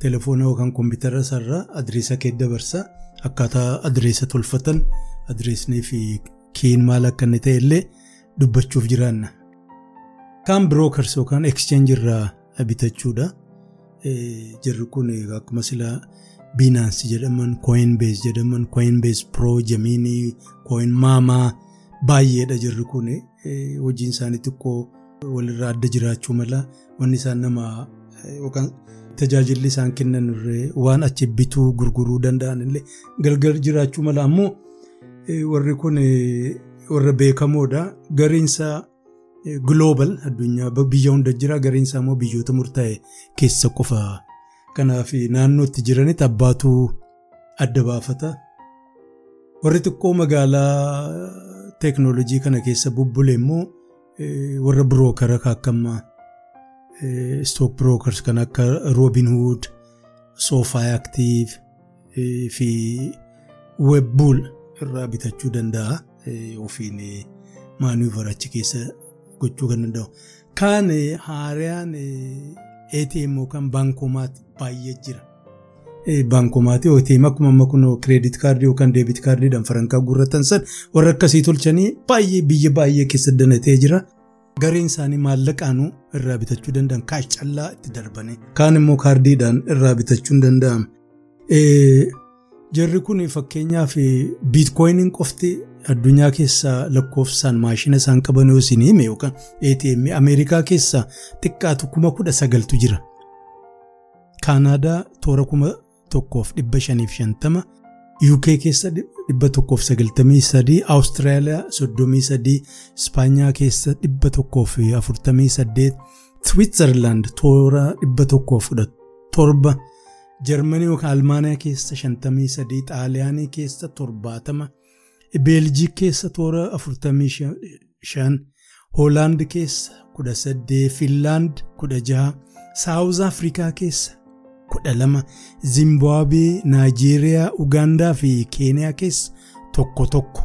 telefoona yookaan koompitara isaarraa adireessa kee dabarsa akkaataa adireessa tolfatan adireessnii fi kiin maal akka inni ta'e illee dubbachuuf jiraanna. Kaan birookars yookaan exchange irraa bitachuudha. Jarri kun akkuma silaa Binance jedhaman, Coinbase jedhaman, Coinbase Pro, Gemini, Coin Mama baay'eedha jarri kun hojiin isaanii xiqqoo walirraa adda jiraachuu mala wanni isaan nama yookaan tajaajilli isaan kennan waan achi bituu gurguruu danda'an illee galgal jiraachuu mala ammoo warri kun warra beekamoodha. Gariinsaa global addunyaa biyya hunda jira gariinsaa immoo biyyoota murtaa'e keessa qofa. Kanaaf naannootti jiranitti abbaatu adda baafata. Warri xiqqoo magaalaa teeknooloojii kana keessa bubbule immoo warra birookara kaakkammaa stock brokers kan akka Robinhood, Soofaa Active fi Webbull irraa bitachuu danda'a. Ofiin maanuuvara achi keessa gochuu kan danda'u. Kaan haaraan ATM yookaan baankomaati baay'ee jira. Baankomaati ATM akkuma amma kun kireedit kaardii yookaan deebit kaardiidhaan farankaa gurratan san warra akkasii tolchanii baay'ee biyya baay'ee keessa danatee jira. Gareen isaanii maallaqaanuu irraa bitachuu danda'an kaash callaa itti darbanii kaan immoo kaardiidhaan irraa bitachuun danda'ama. Jarri kun fakkeenyaaf biitkoyiniin qofti addunyaa keessaa lakkoofsaan maashina isaan qaban yoo isin hime yookaan ATM Ameerikaa keessaa xiqqaatu kuma kudha sagaltu jira. Kaanaadaa toora kuma tokkoof dhibba shaniif shantama. UK keessa dhibba tokkoof sagaltamii sadii, Awustiraaliyaa soddomii sadii, Ispaanyaa keessa dhibba tokkoof afurtamii saddeet, Switzerland toora dhibba tokkoof torba, Jarmanii yookaan Almaaniyaa keessa shantamii sadii, Xaaliyaanii keessa torbaatama, Beeljiik keessa toora afurtamii shan, Hoolaand keessa kudha saddeet, Finlaand kudha jaha, Saawuz Afrikaa keessa kudha lama Zimbaabuwee, Naayijeeriyaa, Ugaandaa fi Keeniyaa keessa tokko tokko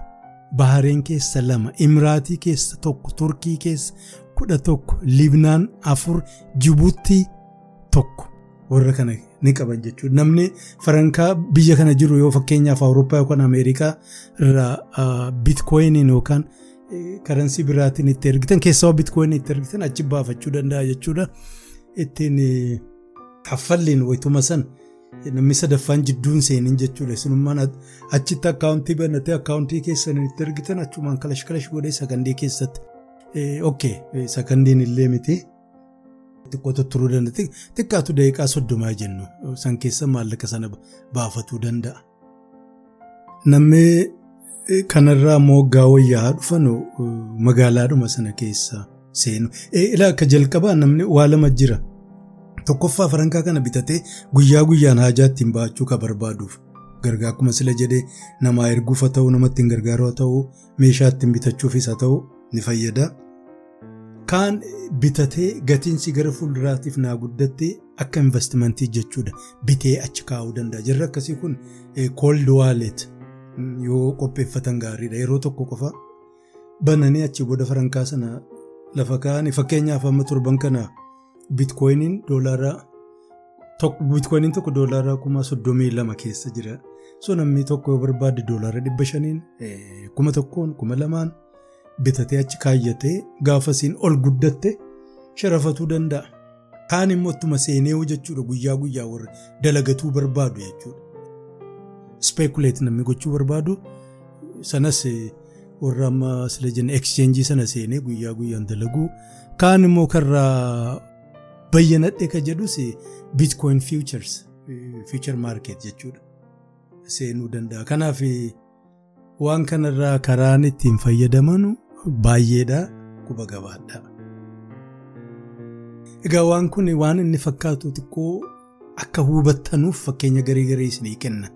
bahareen keessa lama imiraatii keessa tokko turkii keessa kudha tokko libnaan afur jibuutii tokko warra kana ni qaban jechuudha. Namni farankaa biyya kana jiru yoo fakkeenyaaf awurooppaa yookaan ameerikaa irraa biitkoyiniin yookaan karansii biraatiin itti ergitan keessaa biitkoyinii itti ergitan achi baafachuu danda'a jechuudha. Ittiin kaffalliin wayituma san namni sadaffaan jidduun seeniin jechuudha. Sunummaan achitti akkaawuntii banatee akkaawuntii keessan itti ergitan achumaan kalash kalash godhee sakandii keessatti. Ok sakandiin illee miti xiqqootu turuu danda'a xiqqaatu daqiiqaa soddomaa jennu san keessa maallaqa sana baafatuu danda'a. Namni kanarraa moggaa wayyaa dhufan magaalaadhuma sana keessa seenu. Ilaa akka jalqabaa namni waa lama jira. Tokkoffaa farankaa kana bitatee guyyaa guyyaan haajaa ittiin ba'achuu kan barbaaduuf gargaa akkuma sila jedhee namaa erguuf haa ta'u namatti hin gargaaru haa ta'u meeshaa ittiin bitachuufis haa ta'u ni fayyada. Kaan bitatee gatiinsi gara fuulduraatiif naa guddattee akka investimentii jechuudha. Bitee achi kaa'uu danda'a. Jarri akkasii kun cold wallet yoo qopheeffatan gaariidha. Yeroo tokko qofa bananii achi booda farankaa sana lafa kaa'anii fakkeenyaaf amma torban kana biitkoyiniin doolaara biitkoyiniin tokko doolaara kuma soddomii lama keessa jira. So namni tokko yoo barbaade doolaara dhibba shaniin kuma tokkoon kuma lamaan. Bitatee achi kaayyatee gaafasiin ol guddatte sharafatuu danda'a. Kaan immoo ittuma seenee jechuudha guyyaa guyyaa warra dalagatuu barbaadu jechuudha. Speekuleet namni gochuu barbaadu sanas warra amma sila jenna ekscheenjii sana seenee guyyaa guyyaan dalaguu. Kaan immoo karraa bayyanadhe ka jedhus biitkoyin fiichars fiichar maarkeet jechuudha. Seenuu danda'a. Kanaaf waan kanarraa karaan ittiin fayyadaman baay'eedha quba gabaadha. Egaa waan kun waan inni fakkaatu xiqqoo akka hubattanuuf fakkeenya garii garii isinii kenna.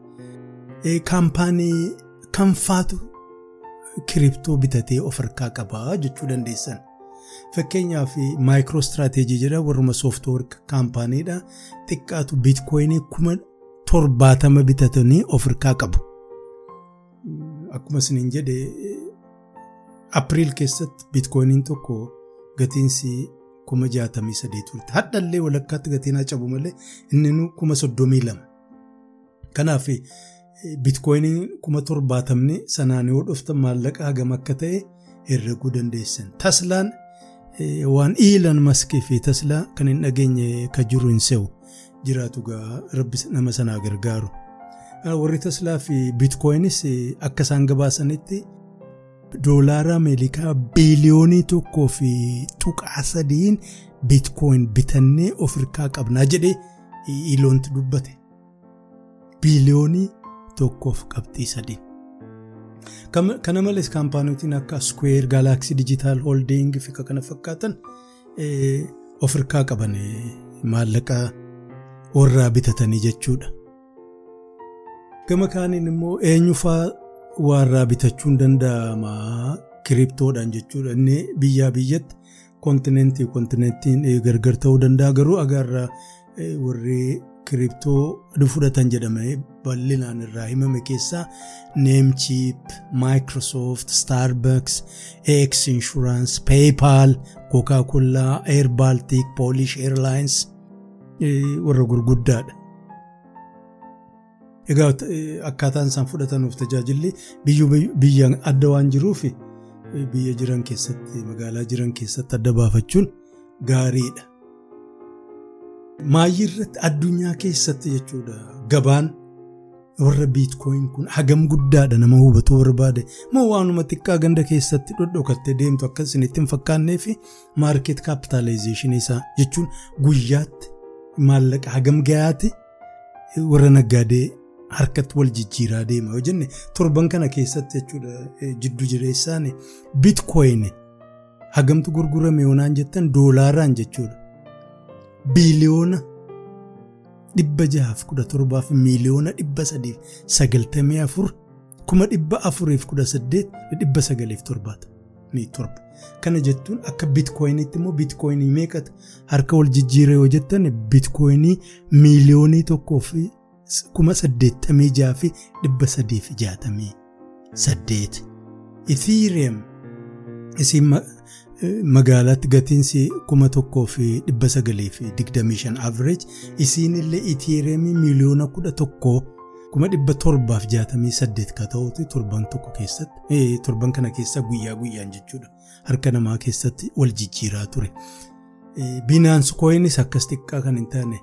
Kaampaanii kanfaatu kiriptoo bitatee of harkaa qabaa jechuu dandeessan. Fakkeenyaaf maayikiroo istirateejii jedha warruma sooftoor kaampaaniidha. Xiqqaatu biitkoyinii kuma torbaatama bitatanii of harkaa qabu. Akkuma isiniin jedhe Apiriil keessatti biitkoyiniin tokko gatiinsi kuma jaatamii sadii turte. Hadhallee walakkaatti gatiin haa malee inni kuma soddomii lama. Kanaaf biitkoyiniin kuma torbaatamni sanaan yoo dhuftan maallaqa hagam akka ta'e herreguu dandeessan. Taslaan waan Iilan Maskii fi Taslaa kan hin dhageenye ka jiru hin se'u jiraatu rabbi nama sanaa gargaaru. warri taslaa fi biitkoyinis akka isaan gabaasanitti doolaara ameerikaa biiliyoonii tokkoo fi tuqaa sadiin biitkoyin bitannee of hirkaa qabnaa jedhee iiloonti dubbate. Biiliyoonii tokkoof qabxii sadiin. Kana malees kaampaaniitiin akka Square Galaxy Digital Holding fi kana fakkaatan of hirkaa qaban maallaqa warraa bitatanii jechuudha. gama kaaniin immoo eenyufaa warraa bitachuun danda'ama kiriptoodhaan jechuudha inni biyyaa biyyatti kontinentii kontinentiin gargar ta'uu danda'a garuu agarraa warri kiriptoo fudhatan jedhamee bal'inaan irraa himame keessaa neemchiip maayikiroosoft staarbucks eeks inshuraans peepaal kookaa-kollaa eer baaltik poolish eerlaayins warra gurguddaadha. Egaa akkaataan isaan fudhatanuuf tajaajilli biyya adda waan jiruuf biyya jiran keessatti magaalaa jiran keessatti adda baafachuun gaariidha. Maayyii irratti addunyaa keessatti jechuudha gabaan warra biitkoyin kun hagam guddaadha nama hubatuu barbaade moo waanuma xiqqaa ganda keessatti dhodhokattee deemtu akka isinitti hin fakkaannee fi maarkeet kaapitaalaayzeeshinii isaa jechuun guyyaatti maallaqa hagam gahaati warra naggaadee harkatti wal jijjiiraa deema yoo jenne torban kana keessatti jechuudha jiddu jireessaan biitkoyin hagamtu gurgurame yoonaan jettan doolaaraan jechuudha. Biiliyoona dhibba jahaaf kudha torbaaf miiliyoona dhibba sadiif sagaltamii afur kuma dhibba afuriif kudha saddeet dhibba sagaliif torbaata ni torba. Kana jettuun akka biitkoyiniitti immoo biitkoyinii meeqata? Harka wal jijjiira yoo jettan biitkoyinii miiliyoonii tokkoo fi kuma saddeettamii jaha fi dhibba sadii fi jaatamii saddeet. Ethereum isin magaalaatti gatiinsi shan average. Isiin illee Ethereum miliyoona kudha tokkoo kuma dhibba torbaaf jaatamii saddeet ka ta'uti torban tokko keessatti torban kana keessa guyyaa guyyaan jechuudha. Harka namaa keessatti wal jijjiiraa ture. Binance Coinis akkas xiqqaa kan hin taane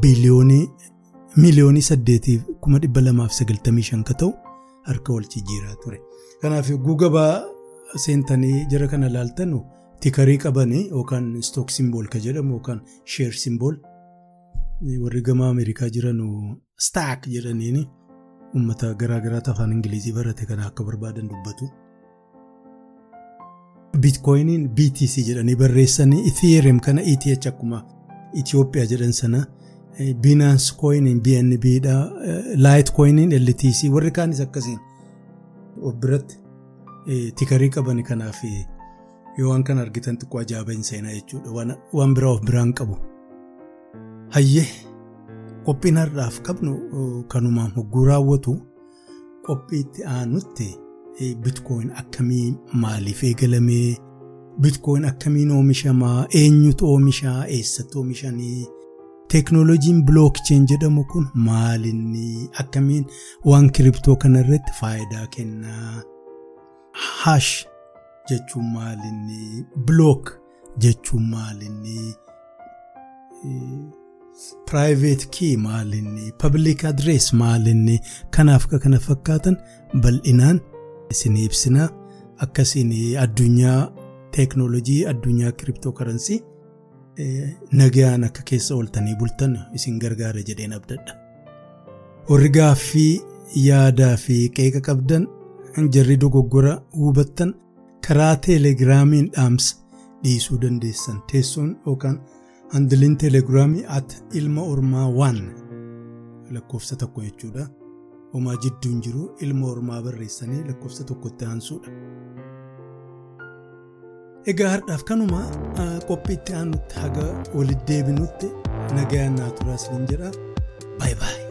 biliyoonii miliyoonii saddeetiif kuma dhibba lamaaf sagaltamii shan ka ta'u harka wal jijjiiraa ture. Kanaaf gugabaa seentanii jara kana laaltanu tikarii qabanii yookaan stook simbool ka jedhamu yookaan sheer simbool warri gama Ameerikaa jiran staak jedhaniini uummata garaagaraa afaan Ingilizii barate kana akka barbaadan dubbatu. Biitkoyiniin BTC jedhanii barreessanii Ethereum kana ETH akkuma Itoophiyaa jedhan sana Binance Coiniin BNB dha Litecoiniin LTC warri kaanis akkasiin of biratti tikarii qaban kanaaf yoo waan kana argitan xiqqoo ajaa'iba hin seenaa jechuudha. Waan biraa of biraan qabu. Hayyee qophiin har'aaf qabnu kanumaan hogguu raawwatu qophii itti aanutti. bitcoin akkamii maaliif eegalamee? Bitcoin akkamiin oomishamaa eenyutu oomishaa? Eessatti oomishanii teeknooloojiin blookcheen jedhamu kun maalinni akkamiin waan kiriptoo kanarratti faayidaa kennaa hash jechuun maalinni blook jechuun maalinni private key maalinni public address maalinni kanaaf kana fakkaatan bal'inaan. isin ibsina akkasiin addunyaa teeknoolojii addunyaa kiriptoo karansii nagaan akka keessa ooltanii bultan isin gargaara jedheen abdadha. Warri gaaffii yaadaa fi qeeqa qabdan jarri dogoggora hubattan karaa teelegiraamiin dhaamsa dhiisuu dandeessan teessoon yookaan handiliin teelegiraamii at ilma ormaa waan lakkoofsa tokko jechuudha. homaa jidduun jiru ilma ormaa barreessanii lakkoofsa tokkotti aansuudha. Egaa har'aaf kanuma qophii itti aanutti haga walitti deebinutti nagaan naa turaa isiniin jedha. Baay'ee baay'ee.